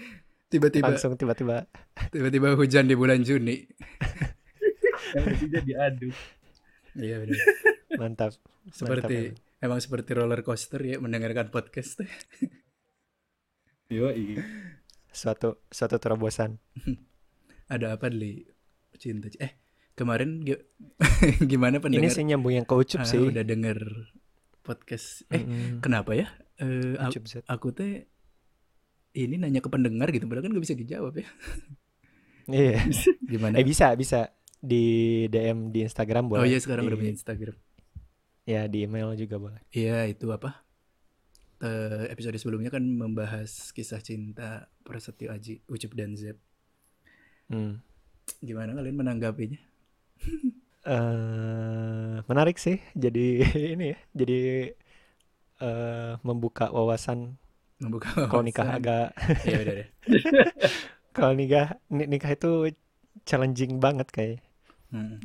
Tiba-tiba, langsung tiba-tiba tiba-tiba hujan di bulan Juni. <laughs> yang ketiga diadu Iya benar. mantap Seperti emang seperti roller coaster ya mendengarkan podcast. Yoi. suatu suatu terobosan <laughs> Ada apa li cinta? Eh kemarin gi- <laughs> gimana ini pendengar? sih nyambung yang ke Ucup Ah, sih udah denger podcast. Eh Mm-mm. kenapa ya? Z. aku teh ini nanya ke pendengar gitu, padahal kan gak bisa dijawab ya. iya <laughs> Gimana? eh bisa bisa di DM di Instagram oh boleh iya sekarang udah Di- punya Instagram. ya di email juga boleh Iya itu apa? Eh, episode sebelumnya kan membahas kisah cinta Prasetyo Aji, Ucup dan Z. Hmm. Gimana kalian menanggapinya? <laughs> eh menarik sih jadi <laughs> ini ya jadi eh membuka wawasan Membuka kalau nikah agak <laughs> Iya udah deh. <laughs> kalau nikah ni- nikah itu challenging banget kayak Hmm.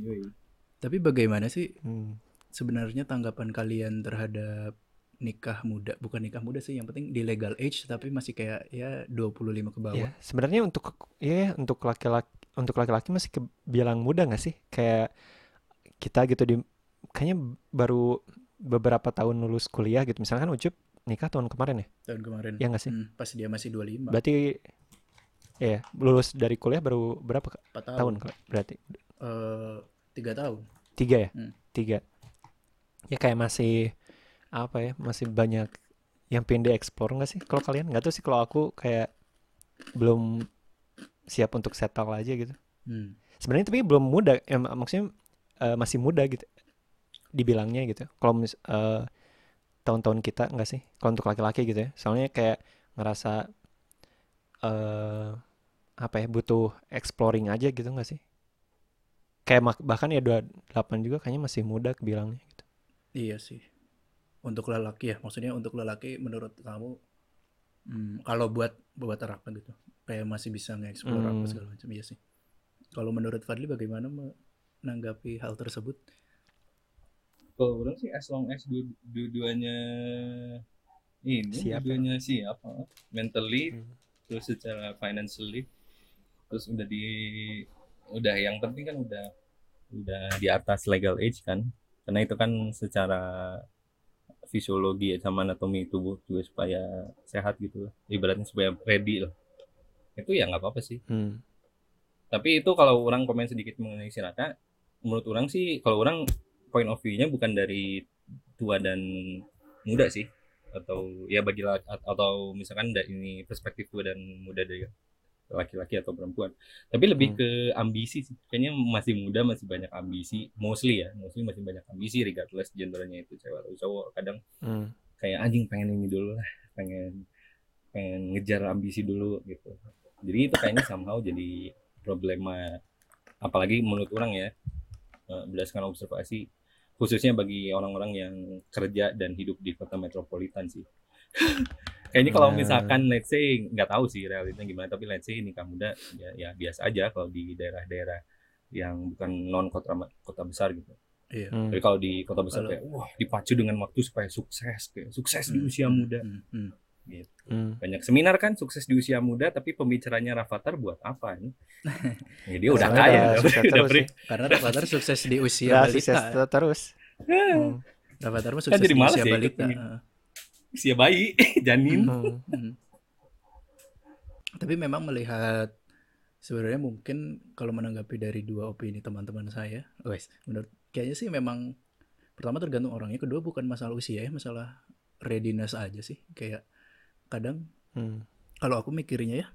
Tapi bagaimana sih hmm. sebenarnya tanggapan kalian terhadap nikah muda? Bukan nikah muda sih, yang penting di legal age tapi masih kayak ya 25 ke bawah. ya sebenarnya untuk ya untuk laki-laki untuk laki-laki masih kebilang muda nggak sih kayak kita gitu di kayaknya baru beberapa tahun lulus kuliah gitu misalkan Ucup nikah tahun kemarin ya Tahun kemarin. ya nggak sih Hmm, pas dia masih 25. berarti ya lulus dari kuliah baru berapa Kak? 4 tahun tahun. Berarti Eh, tiga tahun. tiga ya Hmm. tiga ya kayak masih apa ya masih banyak yang pengen dieksplor nggak sih kalau kalian nggak tahu sih kalau aku kayak belum siap untuk settle aja gitu Hmm. sebenarnya tapi belum muda ya, mak- maksudnya eh, masih muda gitu dibilangnya gitu kalau eh, tahun-tahun kita nggak sih kalau untuk laki-laki gitu ya soalnya kayak ngerasa eh apa ya butuh exploring aja gitu nggak sih kayak bahkan ya 28 juga kayaknya masih muda kebilangnya gitu Iya sih. Untuk lelaki ya, maksudnya untuk lelaki menurut kamu hmm, kalau buat buat Raka gitu, kayak masih bisa nge-explore apa Hmm. segala macam iya sih. Kalau menurut Fadli bagaimana menanggapi hal tersebut? Kalau orang sih as long as dua, dua-duanya ini Siap ya. dua-duanya siap ah. mentally Hmm. terus secara financially terus udah di udah yang penting kan udah udah di atas legal age kan karena itu kan secara fisiologi ya, sama anatomi tubuh juga supaya sehat gitu lah ibaratnya supaya ready lah itu ya nggak apa-apa sih Hmm. tapi itu kalau orang komen sedikit mengenai si menurut orang sih kalau orang point of view-nya bukan dari tua dan muda sih. Atau ya bagi atau misalkan ini perspektif tua dan muda dari laki-laki atau perempuan. Tapi lebih Hmm. ke ambisi sih. Kayaknya masih muda masih banyak ambisi. Mostly ya mostly masih banyak ambisi regardless gendernya itu cewek atau cowok. Kadang Hmm. kayak anjing pengen ini dulu lah. Pengen pengen ngejar ambisi dulu gitu. Jadi itu kayaknya somehow jadi problema. Apalagi menurut orang ya eh, berdasarkan observasi khususnya bagi orang-orang yang kerja dan hidup di kota metropolitan sih <laughs> kayaknya kalau misalkan let's say nggak tahu sih realitanya gimana tapi let's say nikah muda ya, ya biasa aja kalau di daerah-daerah yang bukan non kota kota besar gitu Iya. Hmm. tapi kalau di kota besar kayak wah dipacu dengan waktu supaya sukses kayak sukses di Hmm, usia hmm, muda hmm, hmm. Gitu. Hmm. Banyak seminar kan sukses di usia muda tapi pembicaranya Rafathar buat apa nih? <laughs> ya dia udah kaya, udah udah, sukses udah terus ya. Karena Rafathar <laughs> sukses di usia Udah balita. sukses terus Hmm. Rafathar mah Kan sukses jadi di usia ya balita. Usia bayi, <laughs> janin. Hmm. Hmm. Tapi memang melihat sebenarnya mungkin kalau menanggapi dari dua opini teman-teman saya, wes menurut kayaknya sih memang pertama tergantung orangnya, kedua bukan masalah usia ya, masalah readiness aja sih. Kayak kadang Hmm. kalau aku mikirnya ya,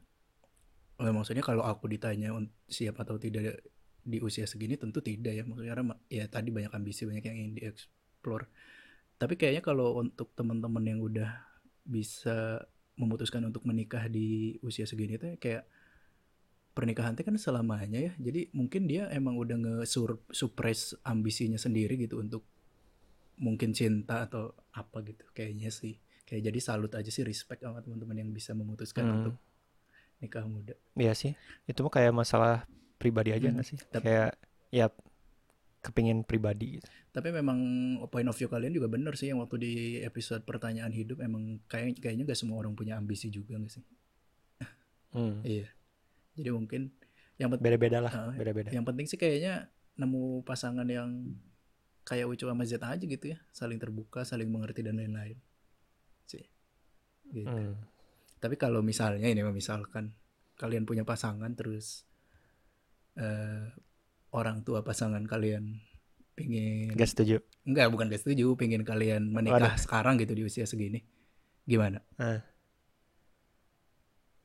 eh, maksudnya kalau aku ditanya siap atau tidak di usia segini tentu tidak ya, maksudnya karena ya tadi banyak ambisi banyak yang ingin dieksplor. Tapi kayaknya kalau untuk teman-teman yang udah bisa memutuskan untuk menikah di usia segini tuh kayak pernikahan itu kan selamanya ya jadi mungkin dia emang udah nge-suppress ambisinya sendiri gitu untuk mungkin cinta atau apa gitu kayaknya sih kayak jadi salut aja sih respect sama teman-teman yang bisa memutuskan Hmm. untuk nikah muda Iya sih. Itu mah kayak masalah pribadi aja Hmm, nggak sih? tapi- Kayak ya kepingin pribadi gitu. tapi memang point of view kalian juga bener sih yang waktu di episode pertanyaan hidup emang kayak kayaknya gak semua orang punya ambisi juga gak sih Hmm. <laughs> iya jadi mungkin yang penting Beda-beda lah, Ah, beda-beda. yang penting sih kayaknya nemu pasangan yang kayak Ucu sama Z aja gitu ya saling terbuka saling mengerti dan lain-lain sih gitu. Hmm. tapi kalau misalnya ini misalkan kalian punya pasangan terus eh, orang tua pasangan kalian pingin Gak setuju. enggak bukan gak setuju pingin kalian menikah sekarang gitu di usia segini gimana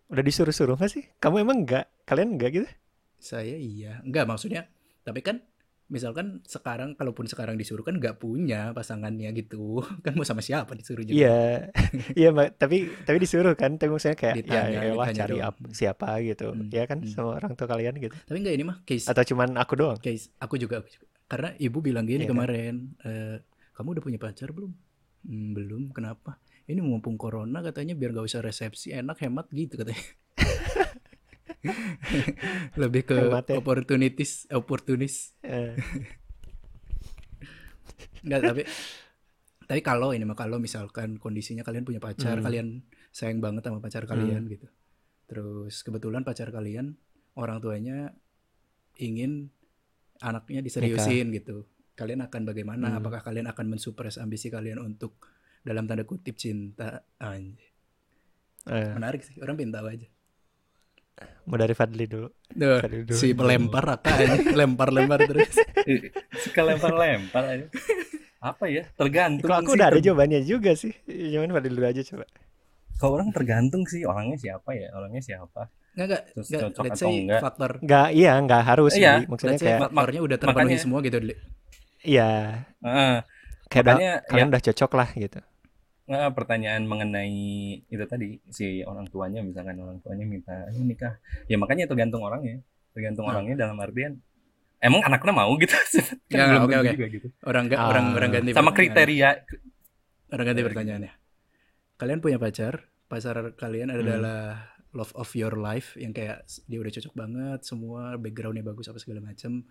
Udah disuruh-suruh gak sih? Kamu emang enggak? Kalian enggak gitu? saya iya enggak maksudnya tapi kan misalkan sekarang kalaupun sekarang disuruh kan nggak punya pasangannya gitu <laughs> kan mau sama siapa disuruh juga Iya, <laughs> iya Mbak. Tapi tapi disuruh kan. Tapi maksudnya kayak Ditanya, ya elah ditanya cari ap- siapa gitu. Hmm, Ya kan hmm. sama orang tua kalian gitu. tapi enggak ini mah case Atau cuman aku doang? case aku juga, aku juga. karena ibu bilang gini Iya kan? kemarin eh, kamu udah punya pacar belum "Hmm, belum kenapa ini mumpung corona katanya biar gak usah resepsi enak hemat gitu katanya <laughs> <laughs> lebih ke Hemat ya. opportunities opportunis Eh, <laughs> Enggak, tapi tapi kalau ini mah kalau misalkan kondisinya kalian punya pacar, Hmm. kalian sayang banget sama pacar kalian gitu. Terus kebetulan pacar kalian orang tuanya ingin anaknya diseriusin gitu. Kalian akan bagaimana? Hmm. Apakah kalian akan mensupres ambisi kalian untuk dalam tanda kutip cinta? Anjir. eh, Menarik sih, orang tahu aja. Mau dari Fadli dulu. Duh, Fadli dulu. si pelempar raka anjir. lempar-lempar terus. Suka lempar-lempar aja. Apa ya? Tergantung Kalau aku sih. udah ada jawabannya juga sih. Cuman Fadli dulu aja coba. Kalau orang tergantung sih orangnya siapa ya? Orangnya siapa? Enggak, enggak, Terus enggak. cocok Let's atau say enggak? faktor Nggak, iya nggak harus Iya, sih. Maksudnya kayak, faktornya udah terpenuhi makanya- semua gitu. Iya, Heeh. kayak udah, makanya kalian ya udah cocok lah gitu. Nggak, pertanyaan mengenai itu tadi si orang tuanya misalkan orang tuanya minta ayo nikah. Ya makanya tergantung orangnya. Tergantung Nah. orangnya dalam artian emang anaknya mau gitu. <laughs> Kan Ya, belum oke. juga gitu. Orang enggak, Ah. orang orang ganti Sama kriteria Orang ganti Kriteria. pertanyaannya. Kalian punya pacar, pacar kalian Hmm. adalah love of your life yang kayak dia udah cocok banget, semua backgroundnya bagus apa segala macam.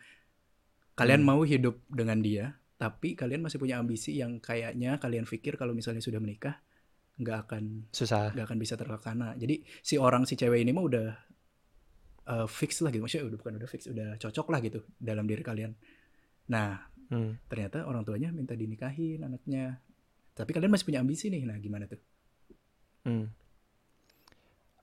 Kalian Hmm. mau hidup dengan dia, tapi kalian masih punya ambisi yang kayaknya kalian pikir kalau misalnya sudah menikah nggak akan Susah. nggak akan bisa terlaksana. Jadi si orang si cewek ini mah udah uh, fix lah gitu, maksudnya udah bukan udah fix, udah cocok lah gitu dalam diri kalian. Nah Hmm. ternyata orang tuanya minta dinikahin anaknya tapi kalian masih punya ambisi nih nah gimana tuh Hmm.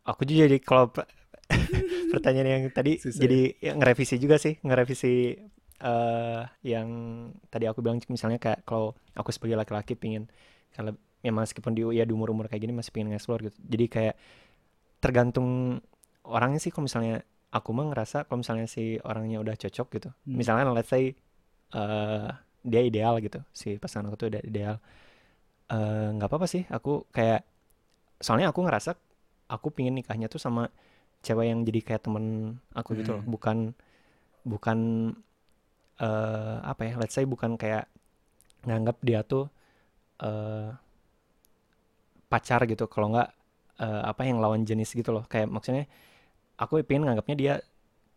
Aku juga jadi kalau pe- <laughs> pertanyaan yang tadi Susah jadi ya, ngerevisi juga sih, ngerevisi eh yang tadi aku bilang misalnya kayak kalau aku sebagai laki-laki pingin kalau ya meskipun di ya di umur-umur kayak gini masih pingin nge-explore gitu. Jadi kayak tergantung orangnya sih kalau misalnya aku mah ngerasa kalau misalnya si orangnya udah cocok gitu. Hmm. Misalnya let's say eh dia ideal gitu. Si pasangan aku tuh udah ideal. Eh nggak apa-apa sih aku kayak soalnya aku ngerasa aku pingin nikahnya tuh sama cewek yang jadi kayak temen aku gitu loh Hmm. bukan bukan eh apa ya let's say bukan kayak nganggap dia tuh eh pacar gitu kalau nggak eh, apa yang lawan jenis gitu loh kayak maksudnya aku pengen nganggapnya dia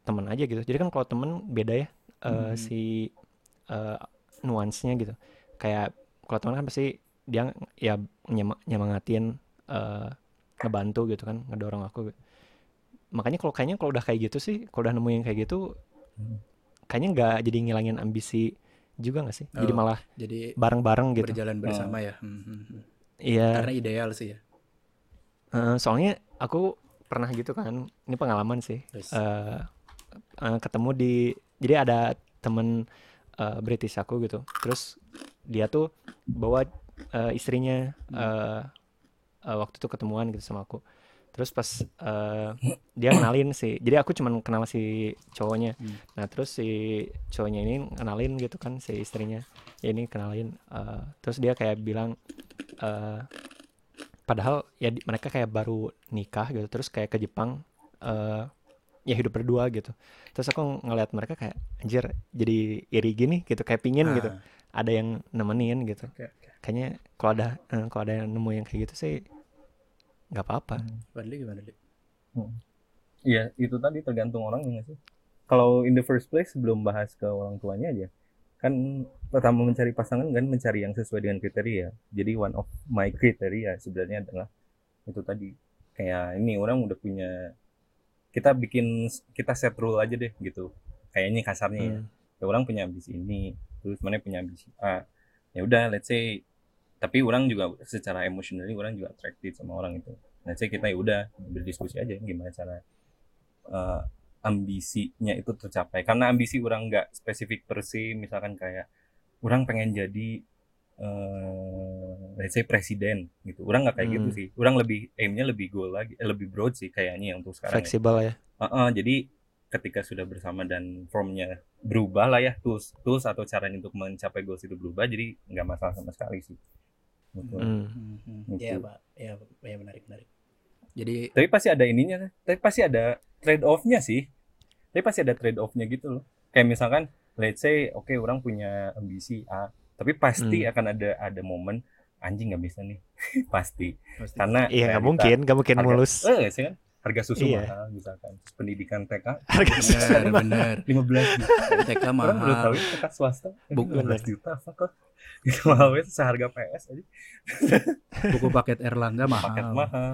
temen aja gitu jadi kan kalau temen beda ya eh, Hmm. si eh, nuansnya gitu kayak kalau teman kan pasti dia ya nyema- nyemangatin eh, ngebantu gitu kan ngedorong aku makanya kalau kayaknya kalau udah kayak gitu sih kalau udah nemuin kayak gitu Hmm. Kayaknya nggak jadi ngilangin ambisi juga nggak sih? Jadi Oh, malah jadi bareng-bareng gitu. berjalan bersama ya? Hmm, hmm, hmm. iya. Karena ideal sih ya. Eh, soalnya aku pernah gitu kan ini pengalaman sih. Terus, eh eh, ketemu di jadi ada temen eh, British aku gitu. Terus dia tuh bawa eh, istrinya eh, eh, waktu itu ketemuan gitu sama aku terus pas eh, dia kenalin sih jadi aku cuman kenal si cowoknya. Hmm. nah terus si cowoknya ini kenalin gitu kan si istrinya. Ya ini kenalin eh, terus dia kayak bilang eh, padahal ya di- mereka kayak baru nikah gitu terus kayak ke Jepang eh ya hidup berdua gitu. Terus aku ngeliat mereka kayak anjir jadi iri gini gitu kayak pingin gitu. Ah, ada yang nemenin gitu. Oke, oke. kayaknya kalau ada eh, kalau ada yang nemu yang kayak gitu sih nggak apa-apa Fadli gimana Li? Iya, itu tadi tergantung orangnya nggak sih. Kalau in the first place sebelum bahas ke orang tuanya aja, kan pertama mencari pasangan kan mencari yang sesuai dengan kriteria. Jadi one of my kriteria sebenarnya adalah itu tadi kayak ini orang udah punya kita bikin kita set rule aja deh gitu. Kayaknya kasarnya ya. Hmm. Ya orang punya ambisi ini, terus mana punya ambisi A. Ya udah, let's say tapi orang juga secara emotionally orang juga attracted sama orang itu. Let's say kita ya udah berdiskusi aja gimana cara eh, ambisinya itu tercapai karena ambisi orang nggak spesifik per se misalkan kayak orang pengen jadi eh let's say presiden gitu orang nggak kayak gitu Hmm. sih orang lebih aimnya lebih goal lagi eh, lebih broad sih kayaknya yang untuk sekarang ya. fleksibel ya Heeh, jadi ketika sudah bersama dan formnya berubah lah ya tools tools atau cara untuk mencapai goals itu berubah jadi nggak masalah sama sekali sih gitu. Hmm. Hmm, hmm. Gitu. Ya, Pak. Ya, ya menarik, menarik. Jadi tapi pasti ada ininya tapi pasti ada trade off-nya sih tapi pasti ada trade off-nya gitu loh kayak misalkan let's say oke orang punya ambisi A tapi pasti Hmm. akan ada ada momen anjing nggak bisa nih <laughs> pasti pasti karena iya nggak mungkin nggak mungkin harga- mulus eh sih kan harga susu Iya. mahal misalkan. Terus pendidikan TK harga benar, sesuatu benar. 15 juta. TK orang baru tahu mahal. ya, TK swasta. Buku- 15 juta apa kok? Itu mahal itu seharga PS aja. Buku paket Erlangga mahal. paket mahal.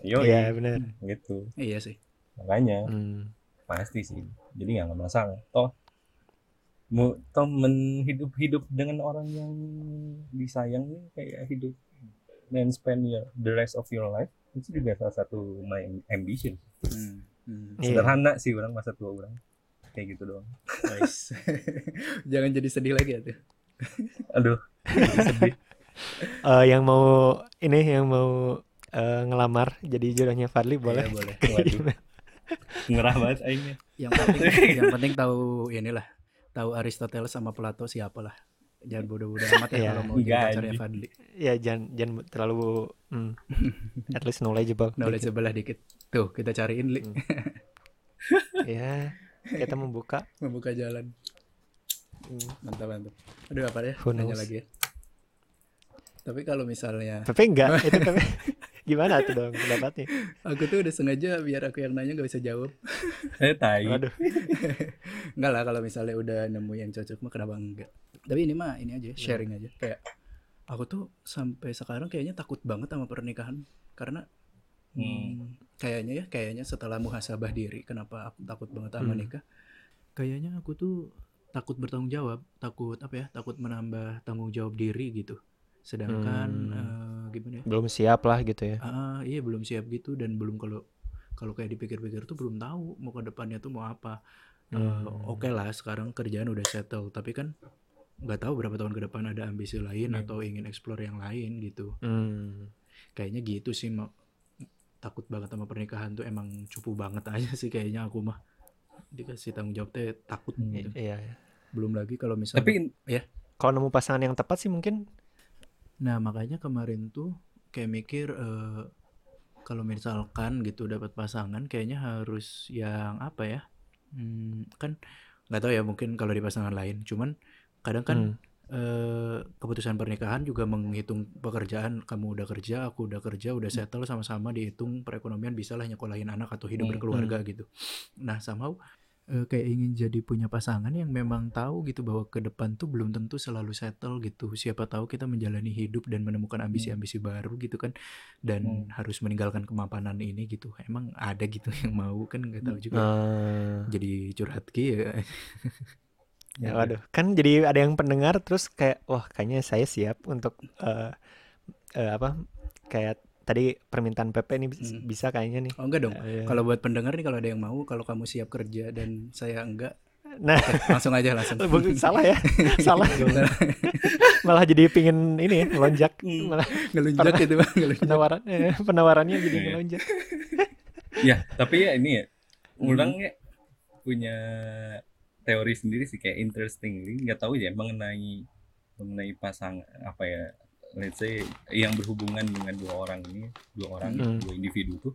Yo iya benar. Gitu. Iya sih. makanya Hmm. pasti sih. Jadi nggak masalah. Toh mau toh menhidup hidup dengan orang yang disayang nih kayak hidup dan spend your, the rest of your life itu juga salah satu my ambition Hmm, hmm. Iya. sederhana sih orang masa tua orang kayak gitu doang Nice. <laughs> Jangan jadi sedih lagi ya tuh. aduh sedih Eh, yang mau ini yang mau eh, ngelamar jadi jodohnya Fadli boleh Iya, boleh. <laughs> waduh ngerah banget aingnya Yang penting yang penting tahu inilah. Tahu Aristoteles sama Plato siapa lah. Jangan bodoh-bodoh amat ya Iya. kalau mau jadi pacarnya. Fadli. ya jangan jangan terlalu hmm, <laughs> at least knowledgeable Knowledge dikit. sebelah dikit. Tuh, kita cariin Li. Hmm. <laughs> ya kita membuka Membuka jalan. Hmm. Mantap, mantap. Aduh, apa ya? Nanya lagi ya. Tapi kalau misalnya Pepe enggak <laughs> itu Pepe gimana tuh dong pendapatnya aku tuh udah sengaja biar aku yang nanya gak bisa jawab. saya tai waduh <laughs> Enggak lah kalau misalnya udah nemu yang cocok mah kenapa enggak. Tapi ini mah ini aja sharing aja. Kayak aku tuh sampai sekarang kayaknya takut banget sama pernikahan karena hmm, kayaknya ya kayaknya setelah muhasabah diri kenapa aku takut banget sama Hmm. nikah. Kayaknya aku tuh takut bertanggung jawab, takut apa ya? Takut menambah tanggung jawab diri gitu. Sedangkan Hmm. eh, gimana ya? belum siap lah gitu ya Ah, iya belum siap gitu dan belum kalau kalau kayak dipikir-pikir tuh belum tahu mau ke depannya tuh mau apa. Eh, Hmm. Oke lah sekarang kerjaan udah settle tapi kan nggak tahu berapa tahun ke depan ada ambisi lain Hmm. atau ingin explore yang lain gitu. Hmm. Kayaknya gitu sih takut banget sama pernikahan tuh emang cupu banget aja sih kayaknya aku mah dikasih tanggung jawab teh takut Hmm. gitu. iya Belum lagi kalau misalnya tapi kalau nemu pasangan yang tepat sih mungkin Nah, makanya kemarin tuh kayak mikir eh, kalau misalkan gitu dapat pasangan kayaknya harus yang apa ya? Hmm, kan nggak tahu ya mungkin kalau di pasangan lain. Cuman kadang kan Hmm. eh, keputusan pernikahan juga menghitung pekerjaan. Kamu udah kerja, aku udah kerja, udah settle sama-sama dihitung perekonomian bisa lah nyekolahin anak atau hidup Hmm, berkeluarga gitu. Nah, somehow eh, kayak ingin jadi punya pasangan yang memang tahu gitu bahwa ke depan tuh belum tentu selalu settle gitu. Siapa tahu kita menjalani hidup dan menemukan ambisi-ambisi baru gitu kan dan Hmm. harus meninggalkan kemapanan ini gitu. Emang ada gitu <laughs> yang mau kan nggak tahu juga. Eh, Jadi curhat ki ya. <laughs> ya waduh kan jadi ada yang pendengar terus kayak wah kayaknya saya siap untuk eh eh, apa kayak tadi permintaan Pepe ini Hmm. bisa kayaknya nih Oh enggak dong. Eh, Kalau buat pendengar nih kalau ada yang mau, kalau kamu siap kerja dan saya enggak, nah oke, langsung aja langsung. <laughs> salah ya <laughs> salah <laughs> malah jadi pingin ini ya melonjak Hmm. malah Ngelunjak gitu bang, ngelunjak. penawaran eh, penawarannya jadi Iya. melonjak ya tapi ya ini ya Hmm. ya punya teori sendiri sih kayak interesting nggak tahu ya mengenai mengenai pasang apa ya let's say yang berhubungan dengan dua orang ini dua orang Hmm. dua individu tuh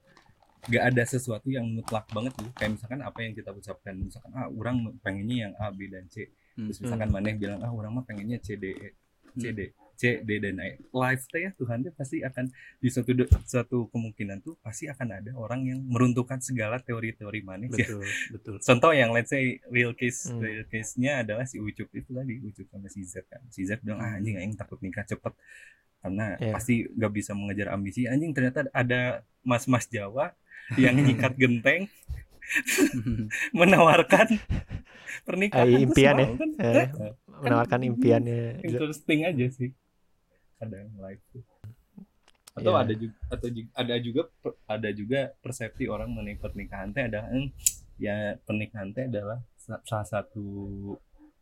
gak ada sesuatu yang mutlak banget tuh kayak misalkan apa yang kita ucapkan misalkan ah orang pengennya yang A B dan C Hmm. terus misalkan maneh bilang ah orang mah pengennya C D E C D C D dan E life teh ya Tuhan teh pasti akan di suatu suatu kemungkinan tuh pasti akan ada orang yang meruntuhkan segala teori-teori maneh ya. betul betul contoh yang let's say real case Hmm. real case-nya adalah si Ucup itu tadi Ucup sama si Z kan si Z bilang ah anjing aing takut nikah cepet karena Iya. pasti gak bisa mengejar ambisi anjing ternyata ada mas-mas Jawa yang nyikat <laughs> genteng <laughs> menawarkan pernikahan Eh, tuh impian ya. kan. Eh, Eh, menawarkan impiannya interesting aja sih kadang live tuh. Atau Iya. ada juga atau juga, ada juga ada juga persepsi orang mengenai pernikahan teh adalah "Hmm, ya pernikahan teh adalah sa- salah satu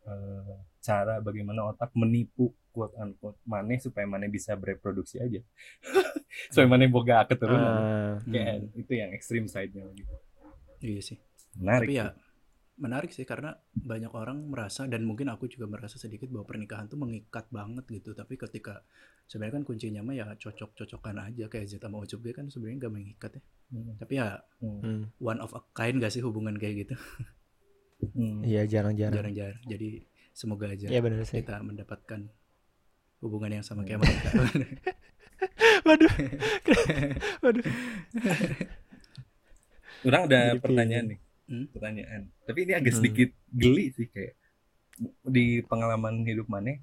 eh, cara bagaimana otak menipu quote unquote maneh supaya maneh bisa bereproduksi aja. <laughs> Supaya maneh boga keturunan. Ah, kayak itu yang ekstrim side-nya lagi iya sih. Menarik tapi ya menarik sih karena banyak orang merasa dan mungkin aku juga merasa sedikit bahwa pernikahan tuh mengikat banget gitu tapi ketika sebenarnya kan kuncinya mah ya cocok-cocokan aja kayak Zeta sama Ucup dia kan sebenarnya gak mengikat ya Hmm. tapi ya Hmm. hmm. one of a kind gak sih hubungan kayak gitu Hmm. Iya jarang-jarang. jarang-jarang jadi semoga aja Iya benar sih. kita mendapatkan hubungan yang sama Hmm. kayak mereka <laughs> Waduh. <laughs> Waduh. <laughs> Orang ada Jadi pertanyaan nih. Hmm? Pertanyaan. Tapi ini agak Hmm. sedikit geli sih kayak di pengalaman hidup maneh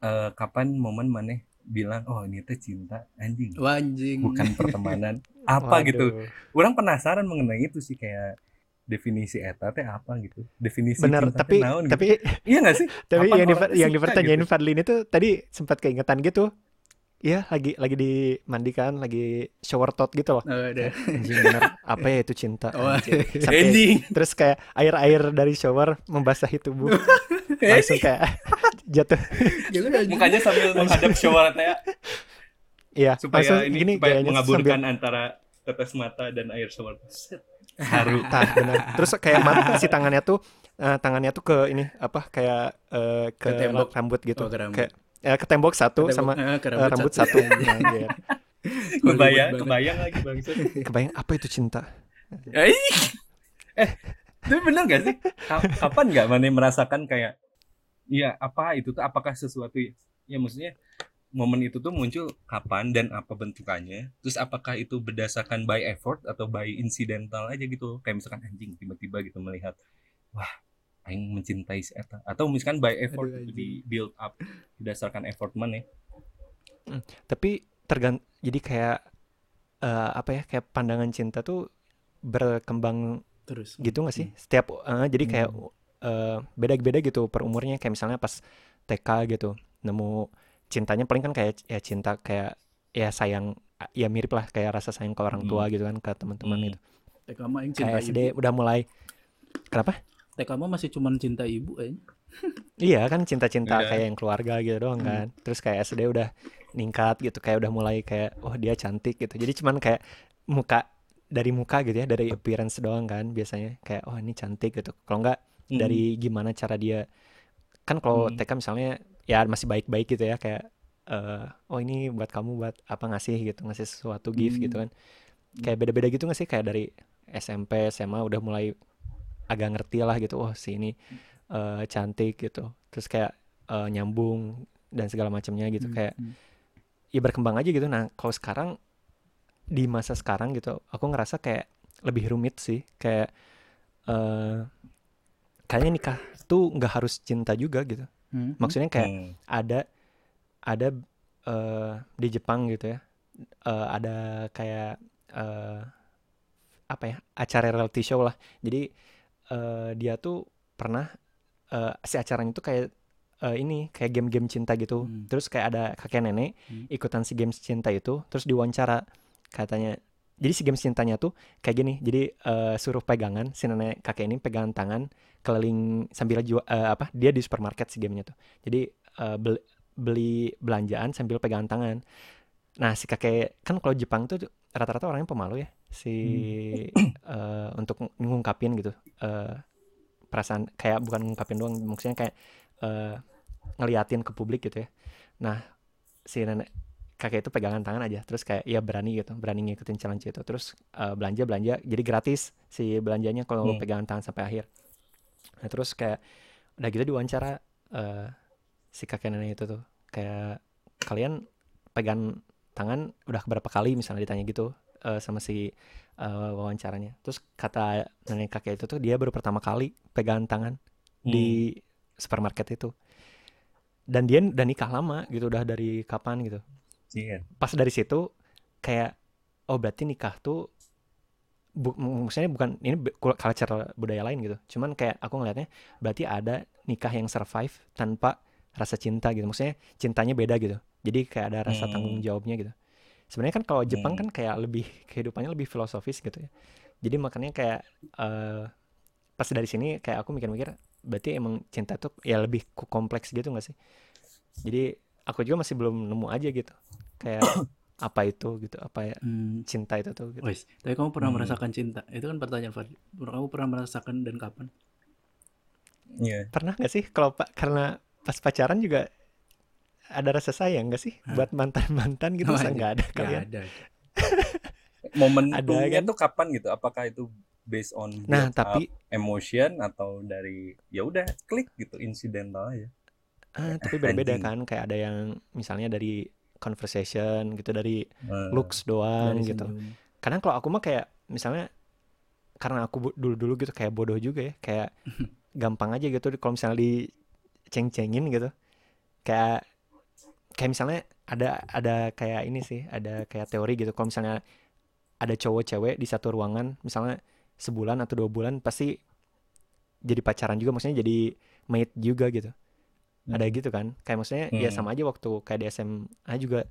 eh, kapan momen maneh bilang oh ini teh cinta anjing anjing bukan pertemanan <laughs> apa Waduh. gitu orang penasaran mengenai itu sih kayak definisi eta teh apa gitu definisi Benar, tapi naon gitu. tapi iya gak sih <laughs> tapi yang di, yang dipertanyain gitu? Fadlin itu tadi sempat keingetan gitu. Iya, lagi lagi dimandikan, lagi shower thought gitu loh. Oh. Anjing bener, apa ya itu cinta? Oh, anjing. <laughs> Sampai- anjing terus kayak air-air dari shower membasahi tubuh. <laughs> Langsung kayak <laughs> jatuh. Jangan anjing. mukanya sambil menghadap shower teh Iya, supaya langsung ini gini supaya mengaburkan sambil- antara tetes mata dan air shower haru Tah, bener. Terus kayak mat- si tangannya tuh eh, tangannya tuh ke ini apa kayak eh, ke, Ke tembok. rambut gitu. Oh, ke rambut. Kayak eh, ke tembok satu Ketemu- sama eh, ke eh, rambut satu. Anjir. <laughs> kebayang kebayang lagi bangsa Kebayang apa itu cinta? eh eh tapi bener gak sih? Ka- kapan nggak mana merasakan kayak iya apa itu tuh? Apakah sesuatu ya maksudnya momen itu tuh muncul kapan dan apa bentukannya? Terus apakah itu berdasarkan by effort atau by incidental aja gitu? Kayak misalkan anjing tiba-tiba gitu melihat wah aing mencintai si eta atau misalkan by effort Aduh, di build up berdasarkan effort mana Tapi tergant jadi kayak eh, apa ya kayak pandangan cinta tuh berkembang terus gitu gak sih? Setiap eh, jadi kayak eh, beda-beda gitu per umurnya kayak misalnya pas TK gitu nemu cintanya paling kan kayak ya cinta kayak ya sayang ya mirip lah kayak rasa sayang ke orang tua Hmm. gitu kan ke teman-teman Hmm. gitu. TK mah yang cinta Kayak SD udah mulai kenapa? TK mah masih cuman cinta ibu aja Iya kan cinta-cinta Iya. kayak yang keluarga gitu doang Hmm. kan. Terus kayak SD udah ningkat gitu kayak udah mulai kayak oh dia cantik gitu. Jadi cuman kayak muka dari muka gitu ya dari appearance doang kan biasanya kayak oh ini cantik gitu. Kalau enggak Hmm. dari gimana cara dia kan kalau Hmm. TK misalnya ya masih baik-baik gitu ya kayak eh, oh ini buat kamu buat apa ngasih gitu ngasih sesuatu gift Hmm. gitu kan. Kayak beda-beda gitu nggak sih kayak dari SMP SMA udah mulai agak ngerti lah gitu. Oh si ini eh, cantik gitu. Terus kayak eh, nyambung dan segala macamnya gitu Hmm, kayak hmm. ya berkembang aja gitu. Nah, kalau sekarang di masa sekarang gitu, aku ngerasa kayak lebih rumit sih. Kayak eh kayaknya nikah tuh nggak harus cinta juga gitu. Hmm. Maksudnya kayak Hmm. ada ada eh, di Jepang gitu ya. eh, ada kayak eh, apa ya acara reality show lah. Jadi eh, dia tuh pernah eh, si acaranya tuh kayak eh, ini kayak game-game cinta gitu. Hmm. Terus kayak ada kakek nenek Hmm. ikutan si games cinta itu. Terus diwawancara katanya. Jadi si games cintanya tuh kayak gini. Jadi eh, suruh pegangan si nenek kakek ini pegangan tangan keliling sambil jual apa dia di supermarket si gamenya tuh. Jadi eh, beli, beli belanjaan sambil pegangan tangan. Nah si kakek kan kalau Jepang tuh rata-rata orangnya pemalu ya. Si <clears throat> eh, untuk ngungkapin gitu eh, perasaan kayak bukan ngungkapin doang maksudnya kayak eh, ngeliatin ke publik gitu ya. Nah si nenek kakek itu pegangan tangan aja terus kayak ya berani gitu berani ngikutin challenge itu. Terus uh, belanja belanja jadi gratis si belanjanya kalau hmm. pegangan tangan sampai akhir. Nah terus kayak udah gitu diwawancara uh, si kakek nenek itu tuh. Kayak kalian pegang tangan udah berapa kali misalnya ditanya gitu uh, sama si uh, wawancaranya terus kata nenek kakek itu tuh dia baru pertama kali pegangan tangan hmm. di supermarket itu dan dia udah nikah lama gitu udah dari kapan gitu Iya. Pas dari situ kayak oh berarti nikah tuh bu, maksudnya bukan ini culture budaya lain gitu. Cuman kayak aku ngelihatnya berarti ada nikah yang survive tanpa rasa cinta gitu. Maksudnya cintanya beda gitu. Jadi kayak ada rasa hmm. tanggung jawabnya gitu. Sebenarnya kan kalau Jepang hmm. kan kayak lebih kehidupannya lebih filosofis gitu ya. Jadi makanya kayak uh, pas dari sini kayak aku mikir-mikir berarti emang cinta tuh ya lebih kompleks gitu gak sih? Jadi aku juga masih belum nemu aja gitu kayak <coughs> apa itu gitu apa ya hmm. cinta itu tuh gitu. Wais, tapi kamu pernah hmm. merasakan cinta itu kan pertanyaan Fadli kamu pernah merasakan dan kapan Iya. Yeah. pernah gak sih kalau pak karena pas pacaran juga ada rasa sayang gak sih Hah? buat mantan mantan gitu oh, nggak ada kalian ada <laughs> momen kan? tuh kapan gitu apakah itu based on nah tapi emotion atau dari ya udah klik gitu insidental aja ah, tapi berbeda kan kayak ada yang misalnya dari conversation gitu dari uh, looks doang gitu. Senyum. Kadang kalau aku mah kayak misalnya karena aku dulu-dulu gitu kayak bodoh juga ya, kayak <laughs> gampang aja gitu kalau misalnya diceng-cengin gitu. Kayak kayak misalnya ada ada kayak ini sih, ada kayak teori gitu. Kalau misalnya ada cowok cewek di satu ruangan misalnya sebulan atau dua bulan pasti jadi pacaran juga maksudnya jadi mate juga gitu. Hmm. ada gitu kan? Kayak maksudnya ya hmm. ya sama aja waktu kayak di SMA juga.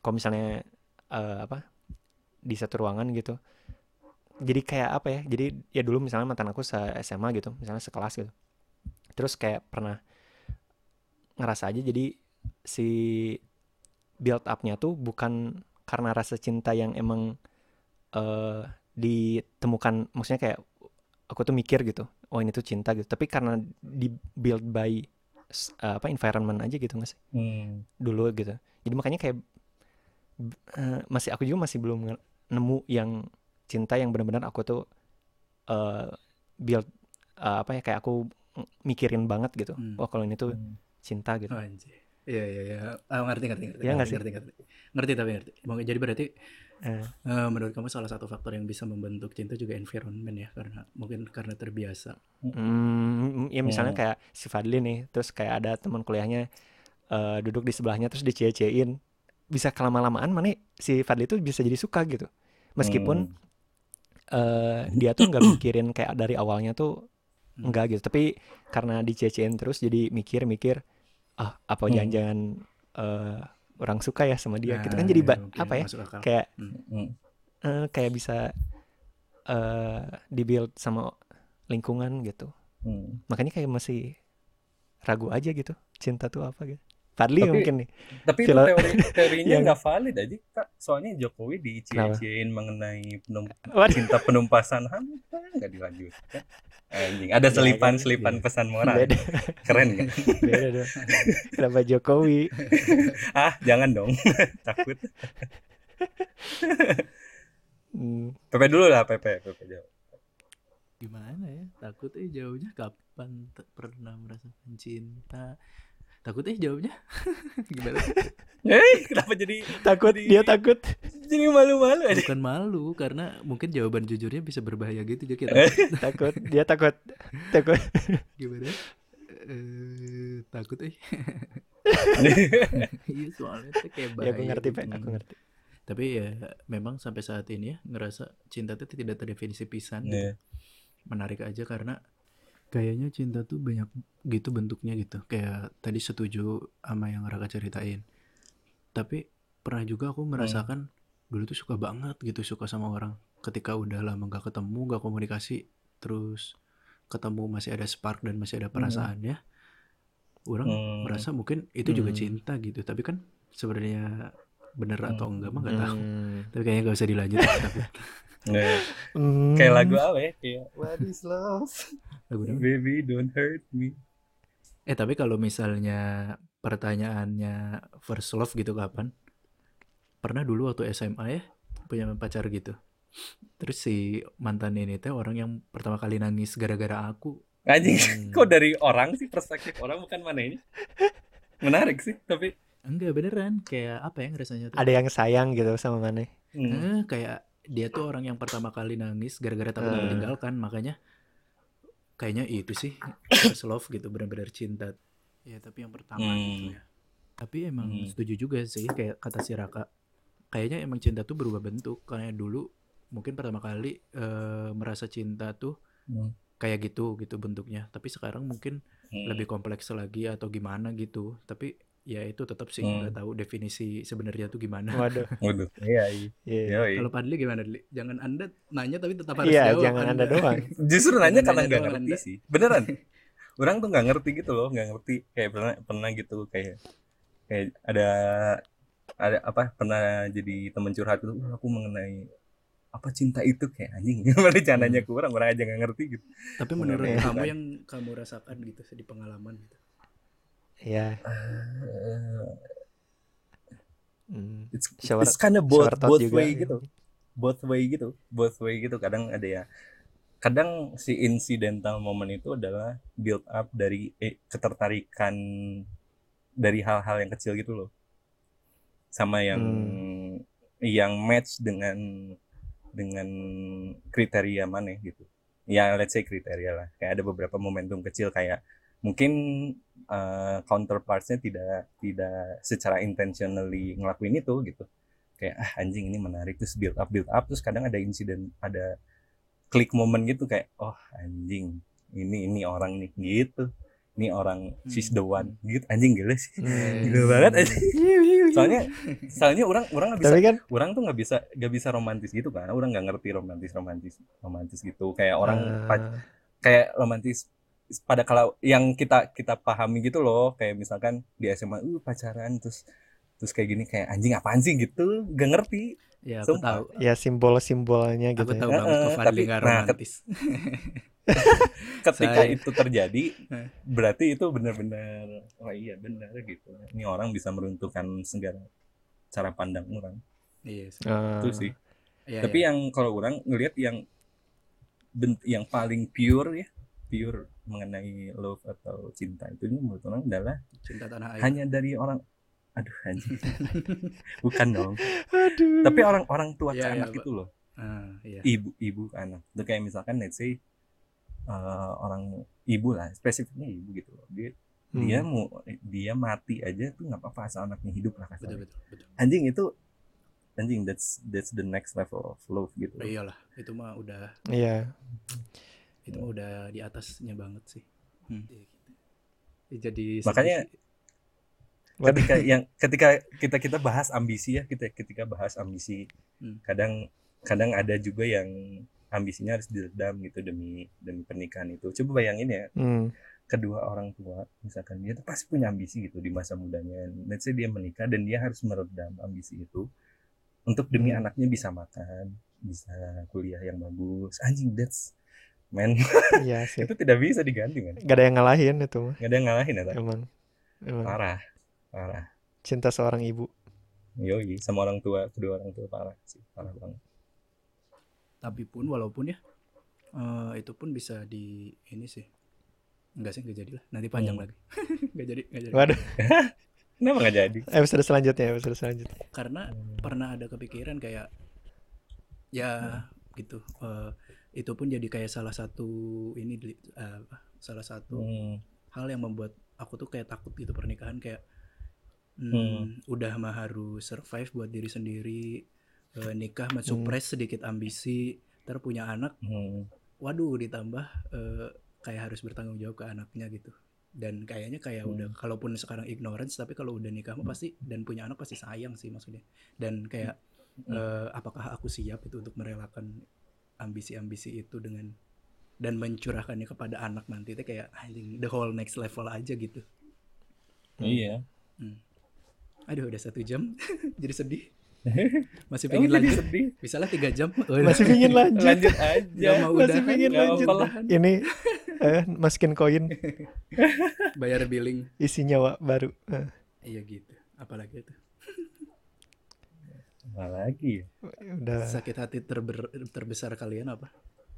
Kalau misalnya uh, apa di satu ruangan gitu. Jadi kayak apa ya? Jadi ya dulu misalnya mantan aku se SMA gitu misalnya sekelas gitu. Terus kayak pernah ngerasa aja jadi si build upnya tuh bukan karena rasa cinta yang emang uh, ditemukan maksudnya kayak aku tuh mikir gitu oh ini tuh cinta gitu tapi karena di build by uh, apa environment aja gitu nggak sih hmm. dulu gitu jadi makanya kayak uh, masih aku juga masih belum nemu yang cinta yang benar-benar aku tuh uh, build uh, apa ya kayak aku mikirin banget gitu hmm. oh kalau ini tuh hmm. cinta gitu oh, Iya iya iya. Oh, ngerti ngerti ngerti. Iya ngerti, ngerti ngerti. Ngerti tapi ngerti. Jadi berarti eh. uh, menurut kamu salah satu faktor yang bisa membentuk cinta juga environment ya karena mungkin karena terbiasa. Hmm, ya misalnya hmm. kayak si Fadli nih, terus kayak ada teman kuliahnya uh, duduk di sebelahnya terus dicie-ciein. Bisa kelama-lamaan mana si Fadli itu bisa jadi suka gitu. Meskipun hmm. uh, dia tuh nggak mikirin kayak dari awalnya tuh hmm. enggak gitu, tapi karena dicie-ciein terus jadi mikir-mikir ah apa hmm. jangan-jangan uh, orang suka ya sama dia nah, gitu kan jadi ya, okay, apa ya kayak hmm. uh, kayak bisa uh, dibuild sama lingkungan gitu hmm. makanya kayak masih ragu aja gitu cinta tuh apa gitu Fadli tapi, mungkin nih. Tapi Filo... itu teori teorinya <laughs> nggak valid aja kak. Soalnya Jokowi dicie-ciein mengenai penum cinta penumpasan HAM nggak dilanjutkan. Anjing, ada selipan-selipan ya, pesan moral. Beda. Keren kan? <laughs> Beda dong. Kenapa Jokowi? ah, jangan dong. <laughs> Takut. hmm. Pepe dulu lah, Pepe, Pepe jauh. Gimana ya? Takut eh jauhnya kapan pernah merasakan cinta? Takut eh jawabnya? <laughs> Gimana? Eh kenapa jadi takut jadi, dia takut. jadi malu-malu aja? Bukan malu karena mungkin jawaban jujurnya bisa berbahaya gitu jadi kita takut. Dia takut. Takut. Gimana? Eh takut eh. <laughs> Iya soalnya tuh kayak bahaya ya aku ngerti pak. aku ngerti. Tapi ya memang sampai saat ini ya ngerasa cinta itu tidak terdefinisi pisan. Yeah. gitu. menarik aja karena Kayaknya cinta tuh banyak gitu bentuknya gitu. Kayak tadi setuju sama yang Raka ceritain. Tapi pernah juga aku merasakan hmm. dulu tuh suka banget gitu suka sama orang. Ketika udah lama gak ketemu, gak komunikasi, terus ketemu masih ada spark dan masih ada perasaan hmm. ya. Orang hmm. merasa mungkin itu juga hmm. cinta gitu. Tapi kan sebenarnya bener atau hmm. enggak mah gak tahu. Hmm. Tapi kayaknya gak usah dilanjut. <laughs> Kayak lagu apa ya? Kayak What is love? Lagu Baby don't hurt me. Eh tapi kalau misalnya pertanyaannya first love gitu kapan? Pernah dulu waktu SMA ya punya pacar gitu. Terus si mantan ini teh orang yang pertama kali nangis gara-gara aku. Anjing, Hmm. kok dari orang sih perspektif orang bukan mana ini? Menarik sih, tapi Enggak beneran, kayak apa ya rasanya tuh? Ada yang sayang gitu sama mana? hmm, Eh, kayak dia tuh orang yang pertama kali nangis gara-gara takut Eh. meninggalkan, makanya kayaknya itu sih first love gitu, benar-benar cinta. Ya tapi yang pertama gitu Hmm. ya. Tapi emang Hmm. setuju juga sih kayak kata si Raka. Kayaknya emang cinta tuh berubah bentuk. Karena dulu mungkin pertama kali eh, merasa cinta tuh hmm, kayak gitu gitu bentuknya. Tapi sekarang mungkin hmm. lebih kompleks lagi atau gimana gitu. Tapi ya itu tetap sih Hmm. nggak tahu definisi sebenarnya tuh gimana. Waduh. <laughs> Waduh, iya, iya. Iya. Kalau Padli gimana, Dli? Jangan Anda nanya tapi tetap harus Iya, jawab. jangan Anda doang. <laughs> Justru nanya Jangan karena nggak ngerti Anda. sih. Beneran. Orang tuh nggak ngerti gitu loh, nggak ngerti. Kayak pernah pernah gitu kayak kayak ada ada apa pernah jadi teman curhat gitu, "Wah, aku mengenai apa cinta itu kayak anjing. <laughs> Mana jangan nanya ke orang, orang aja nggak ngerti gitu. Tapi menurut kamu itu. yang kamu rasakan gitu di pengalaman gitu. Iya. Eh, Hmm. it's Shower- it's kind of both both juga. way gitu both way gitu both way gitu kadang ada ya kadang si incidental moment itu adalah build up dari eh, ketertarikan dari hal-hal yang kecil gitu loh sama yang Hmm. yang match dengan dengan kriteria mana gitu ya let's say kriteria lah kayak ada beberapa momentum kecil kayak mungkin eh, counterpartsnya tidak tidak secara intentionally ngelakuin itu gitu. Kayak ah anjing ini menarik. Terus build up build up terus kadang ada insiden ada klik moment gitu kayak oh anjing ini ini orang nih gitu. Ini orang she's the one gitu. Anjing gila sih. Hmm. <laughs> gila banget anjing. <laughs> Soalnya soalnya orang orang nggak bisa Tapi kan orang tuh nggak bisa nggak bisa romantis gitu kan. Orang nggak ngerti romantis romantis romantis gitu. Kayak orang eh, kayak romantis pada kalau yang kita kita pahami gitu loh kayak misalkan di SMA uh pacaran terus terus kayak gini kayak anjing apaan sih gitu gak ngerti Ya aku Sumpah. tahu. ya simbol-simbolnya gitu Aku ya. tahu banget Fadli tapi- nah, romantis. <laughs> ketika Saya- itu terjadi berarti itu benar-benar oh iya benar gitu ini orang bisa meruntuhkan segala cara pandang orang Iya sih. Eh, itu sih Iya, tapi iya. yang kalau orang ngelihat yang bent- yang paling pure ya pure mengenai love atau cinta itu menurut orang adalah cinta tanah air. hanya dari orang aduh anjing <laughs> bukan dong Aduh. tapi orang-orang tua ke Iya, iya, anak itu loh Ah, iya. ibu ibu ke anak itu kayak misalkan let's say eh, orang ibu lah spesifiknya ibu gitu loh dia Hmm. dia mau dia mati aja tuh nggak apa-apa asal anaknya hidup lah Betul kasarnya betul betul. anjing itu anjing that's that's the next level of love gitu Oh, iyalah, itu mah udah Iya. Itu mah udah di atasnya banget sih. Hmm. Iya, gitu. Ya, Jadi Makanya ketika yang ketika kita kita bahas ambisi ya kita ketika bahas ambisi Hmm. kadang kadang ada juga yang ambisinya harus diredam gitu demi demi pernikahan itu coba bayangin ya Hmm. kedua orang tua misalkan dia tuh pasti punya ambisi gitu di masa mudanya let's say dia menikah dan dia harus meredam ambisi itu untuk demi Hmm. anaknya bisa makan bisa kuliah yang bagus anjing that's man Iya <laughs> sih. itu tidak bisa diganti man Gak ada yang ngalahin itu mah. nggak ada yang ngalahin ya Tak? Emang. Emang. parah parah Cinta seorang ibu. yoi sama orang tua kedua orang tua parah sih parah banget Tapi pun walaupun ya eh, itu pun bisa di ini sih. Enggak sih, enggak jadi lah. Nanti panjang Hmm. lagi. <laughs> Enggak jadi, enggak jadi. Waduh. <laughs> kenapa nggak jadi Episode selanjutnya, episode selanjutnya. Karena pernah ada kepikiran kayak ya gitu. eh, itu pun jadi kayak salah satu ini apa? Salah satu Hmm. hal yang membuat aku tuh kayak takut gitu pernikahan kayak hmm, Hmm. udah mah harus survive buat diri sendiri eh, nikah Hmm. mensupres sedikit ambisi ntar punya anak Hmm. waduh ditambah eh, kayak harus bertanggung jawab ke anaknya gitu dan kayaknya kayak Hmm. udah kalaupun sekarang ignorance tapi kalau udah nikah mah pasti dan punya anak pasti sayang sih maksudnya dan kayak Hmm. eh, apakah aku siap itu untuk merelakan ambisi-ambisi itu dengan dan mencurahkannya kepada anak nanti itu kayak anjing the whole next level aja gitu iya aduh udah satu jam <laughs> jadi sedih <laughs> Masih pengen lanjut? sedih. Bisa lah tiga jam. <laughs> Oh, Masih pingin lanjut. Lanjut aja. Gak mau Masih udahan, pengen gak lanjut. Ini eh masukin koin Bayar billing. isi nyawa baru. Eh, Iya gitu. Apalagi itu. Apa lagi ya? udah Sakit hati terber- terbesar kalian apa?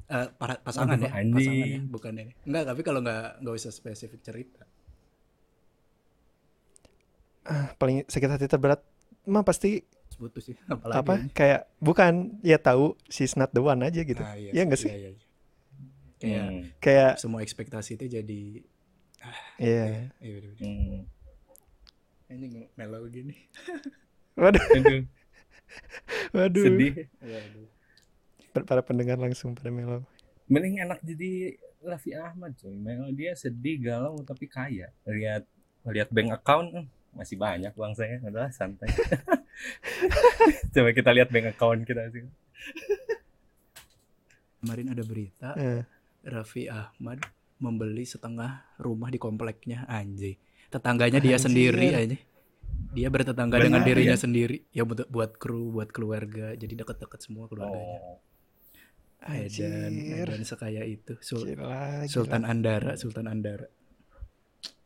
Eh, para- pasangan Aduh, ya, pasangan ya, bukan ini. Enggak, tapi kalau nggak nggak usah spesifik cerita. ah, paling sakit hati terberat mah pasti putus sih. Apalagi apa ini. kayak bukan ya tahu she's not the one aja gitu. Nah, iya, Iya nggak sih? Iya, iya, iya. Kayak Hmm. Kayak semua ekspektasi itu jadi iya. iya bener -bener. Hmm. Ini mellow gini. Waduh, Aduh, <laughs> waduh. sedih. Iya, aduh. Para pendengar langsung pada melo. Mending enak jadi Raffi Ahmad coy. Memang dia sedih, galau tapi kaya. Lihat lihat bank account eh, masih banyak uang saya. Udah santai. <laughs> Coba kita lihat bank account kita sih. Kemarin ada berita Eh, Raffi Ahmad membeli setengah rumah di kompleknya anjay. Tetangganya dia Anjir. sendiri aja. Dia bertetangga Benar, dengan dirinya ya? sendiri. Ya buat buat kru, buat keluarga. Jadi dekat-dekat semua keluarganya. Oh. Edan, anjir. Edan sekaya itu. Sul- Gila, gila. Sultan Andara, Sultan Andara.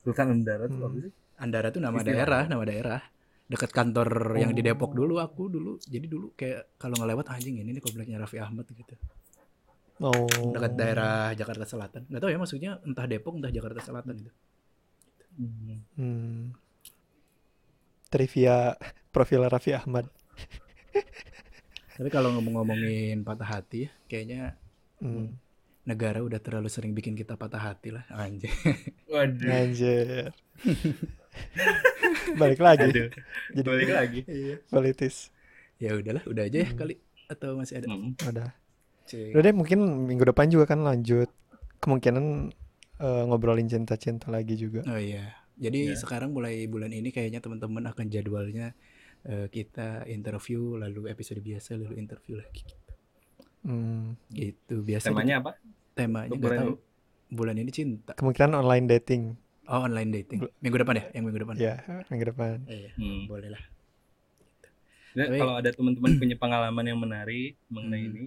Sultan Andara tuh Hmm. apa sih? Andara tuh nama Istilah. daerah, nama daerah. Dekat kantor yang di Oh. Depok dulu aku dulu. Jadi dulu kayak kalau ngelewat anjing ini nih kompleknya Raffi Ahmad gitu. Oh. Dekat daerah Jakarta Selatan. Nggak tahu ya maksudnya entah Depok entah Jakarta Selatan gitu. Hmm. Trivia profil Raffi Ahmad. Tapi kalau ngomong-ngomongin patah hati ya, kayaknya Hmm. negara udah terlalu sering bikin kita patah hati lah anjay. Waduh. Anjir. <laughs> Balik lagi. Aduh. Jadi Balik lagi. politis. ya udahlah, udah aja ya Hmm. kali atau masih ada. Hmm. Udah. Udah deh mungkin minggu depan juga kan lanjut. Kemungkinan eh, ngobrolin cinta-cinta lagi juga. Oh iya. Jadi Ya. sekarang mulai bulan ini kayaknya teman-teman akan jadwalnya eh, kita interview lalu episode biasa lalu interview lagi gitu. Hmm. Gitu biasa Temanya apa? di- temanya nggak bulan tahu. Bulan ini cinta. Kemungkinan online dating. Oh, online dating. Minggu depan ya? Yang minggu depan. Ya, minggu depan. Iya, Hmm. boleh lah. Tapi- kalau ada teman-teman punya pengalaman yang menarik mengenai Hmm. ini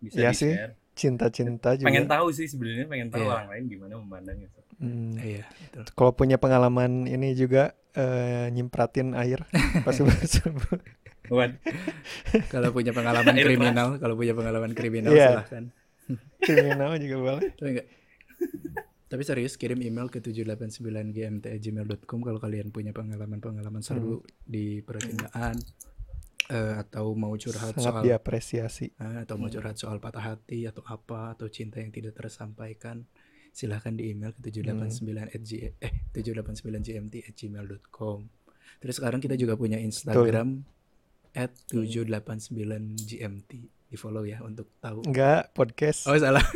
bisa Iya sih. Cinta-cinta juga. Pengen tahu sih sebenarnya pengen tahu Iya. orang lain gimana memandangnya. Hmm. Iya, betul. Kalau punya pengalaman ini juga eh, nyempratin air <laughs> pas? Kalau punya pengalaman <laughs> kriminal, kalau punya pengalaman kriminal Iya. silahkan. <laughs> Kriminal juga boleh. Tapi enggak. Tapi serius kirim email ke 789gmt@gmail.com kalau kalian punya pengalaman-pengalaman seru di percintaan eh, atau mau curhat Sangat soal diapresiasi. eh, atau mau curhat soal patah hati atau apa atau cinta yang tidak tersampaikan silahkan di email ke 789 eh 789gmt@gmail.com. Terus sekarang kita juga punya Instagram at 789gmt di follow ya untuk tahu. Enggak, podcast. Oh salah. <laughs>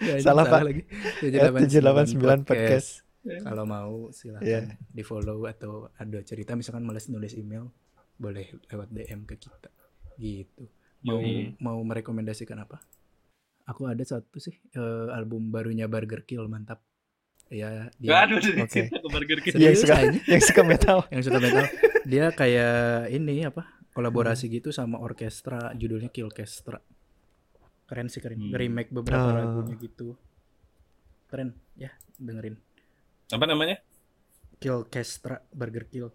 Nggak, Salah, Pak. lagi. At 789 podcast. Kalau mau silahkan Iya. di follow atau ada cerita misalkan males nulis email boleh lewat DM ke kita gitu. Mau Yoi. mau merekomendasikan apa? Aku ada satu sih eh, album barunya Burger Kill mantap. Ya dia Aduh, Oke. burger kita. Yang suka yang suka metal. yang suka metal. <laughs> Dia kayak ini apa? Kolaborasi gitu sama orkestra judulnya Killkestra. Keren sih keren. Hmm. Remake beberapa Ah. lagunya gitu. Keren ya dengerin. Apa namanya? Killkestra Burger Kill.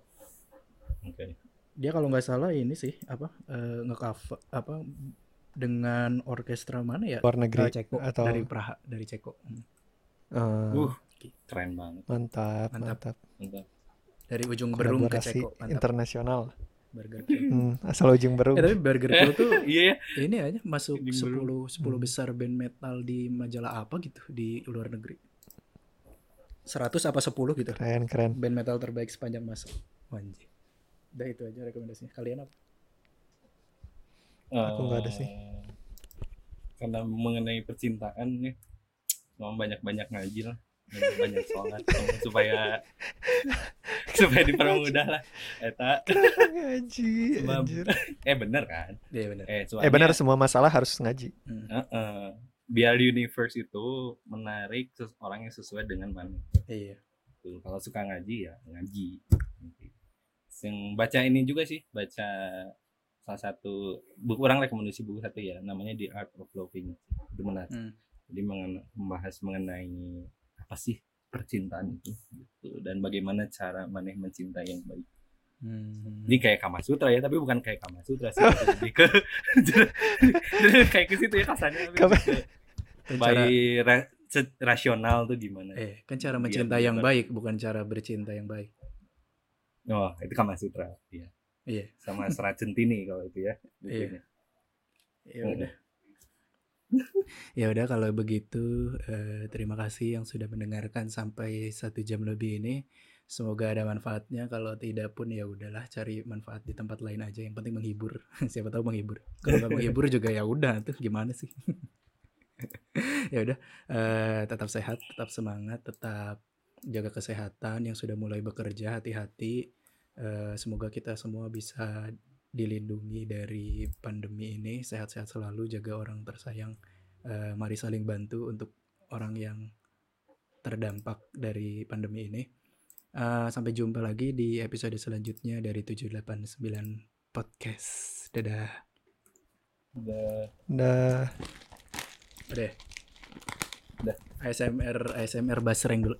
Oke. Dia kalau nggak salah ini sih apa eh, nge-cover apa dengan orkestra mana ya? Luar negeri Eh, Ceko atau dari Praha dari Ceko. Hmm. Eh, Uh, keren banget. mantap, Mantap. mantap. Mantap. Dari ujung berung ke Ceko. Mantap. internasional. Burger Kill. Hmm, asal ujung berung. Eh tapi Burger Kill tuh <laughs> Iya ya. ini aja masuk Ujung 10 10 Hmm. besar band metal di majalah apa gitu di luar negeri. 100 apa 10 gitu. Keren, keren. Band metal terbaik sepanjang masa. Wanji. Udah itu aja rekomendasinya. Kalian apa? Aku nggak ada sih. Eh, Karena mengenai percintaan nih, mau banyak-banyak ngaji lah, banyak sholat <laughs> supaya <laughs> supaya dipermudah lah. Eta, Ngaji, Sebab- anjir. <laughs> eh bener kan? Iya benar. Eh, Eh benar semua masalah harus ngaji. Hmm. Heeh. biar universe itu menarik orang yang sesuai dengan mana. Iya. Tuh, Kalau suka ngaji ya ngaji. Yang baca ini juga sih baca salah satu buku orang rekomendasi buku satu ya namanya The Art of Loving itu menarik Hmm. jadi mengen- membahas mengenai apa sih percintaan itu gitu. dan bagaimana cara maneh mencintai yang baik Hmm. ini kayak Kama Sutra ya tapi bukan kayak Kama Sutra sih lebih ke <laughs> kayak ke situ ya kasarnya tapi Kama- Kan cara, baik ra- rasional tuh gimana eh, kan cara Biar mencintai yang baik bukan cara bercinta yang baik. Oh itu Kama Sutra iya Iya. sama Serat Centini kalau itu ya Iya. Ya udah. ya udah kalau begitu eh, terima kasih yang sudah mendengarkan sampai satu jam lebih ini. Semoga ada manfaatnya. Kalau tidak pun ya udahlah cari manfaat di tempat lain aja. Yang penting menghibur. <laughs> Siapa tahu menghibur. Kalau nggak menghibur juga ya udah tuh gimana sih? <laughs> ya udah eh, tetap sehat, tetap semangat, tetap jaga kesehatan yang sudah mulai bekerja hati-hati. Eh, semoga kita semua bisa dilindungi dari pandemi ini. Sehat-sehat selalu jaga orang tersayang. Eh, mari saling bantu untuk orang yang terdampak dari pandemi ini. Eh, sampai jumpa lagi di episode selanjutnya dari 789 podcast. Dadah. Udah Dah. udah. Udah. ASMR ASMR basreng dulu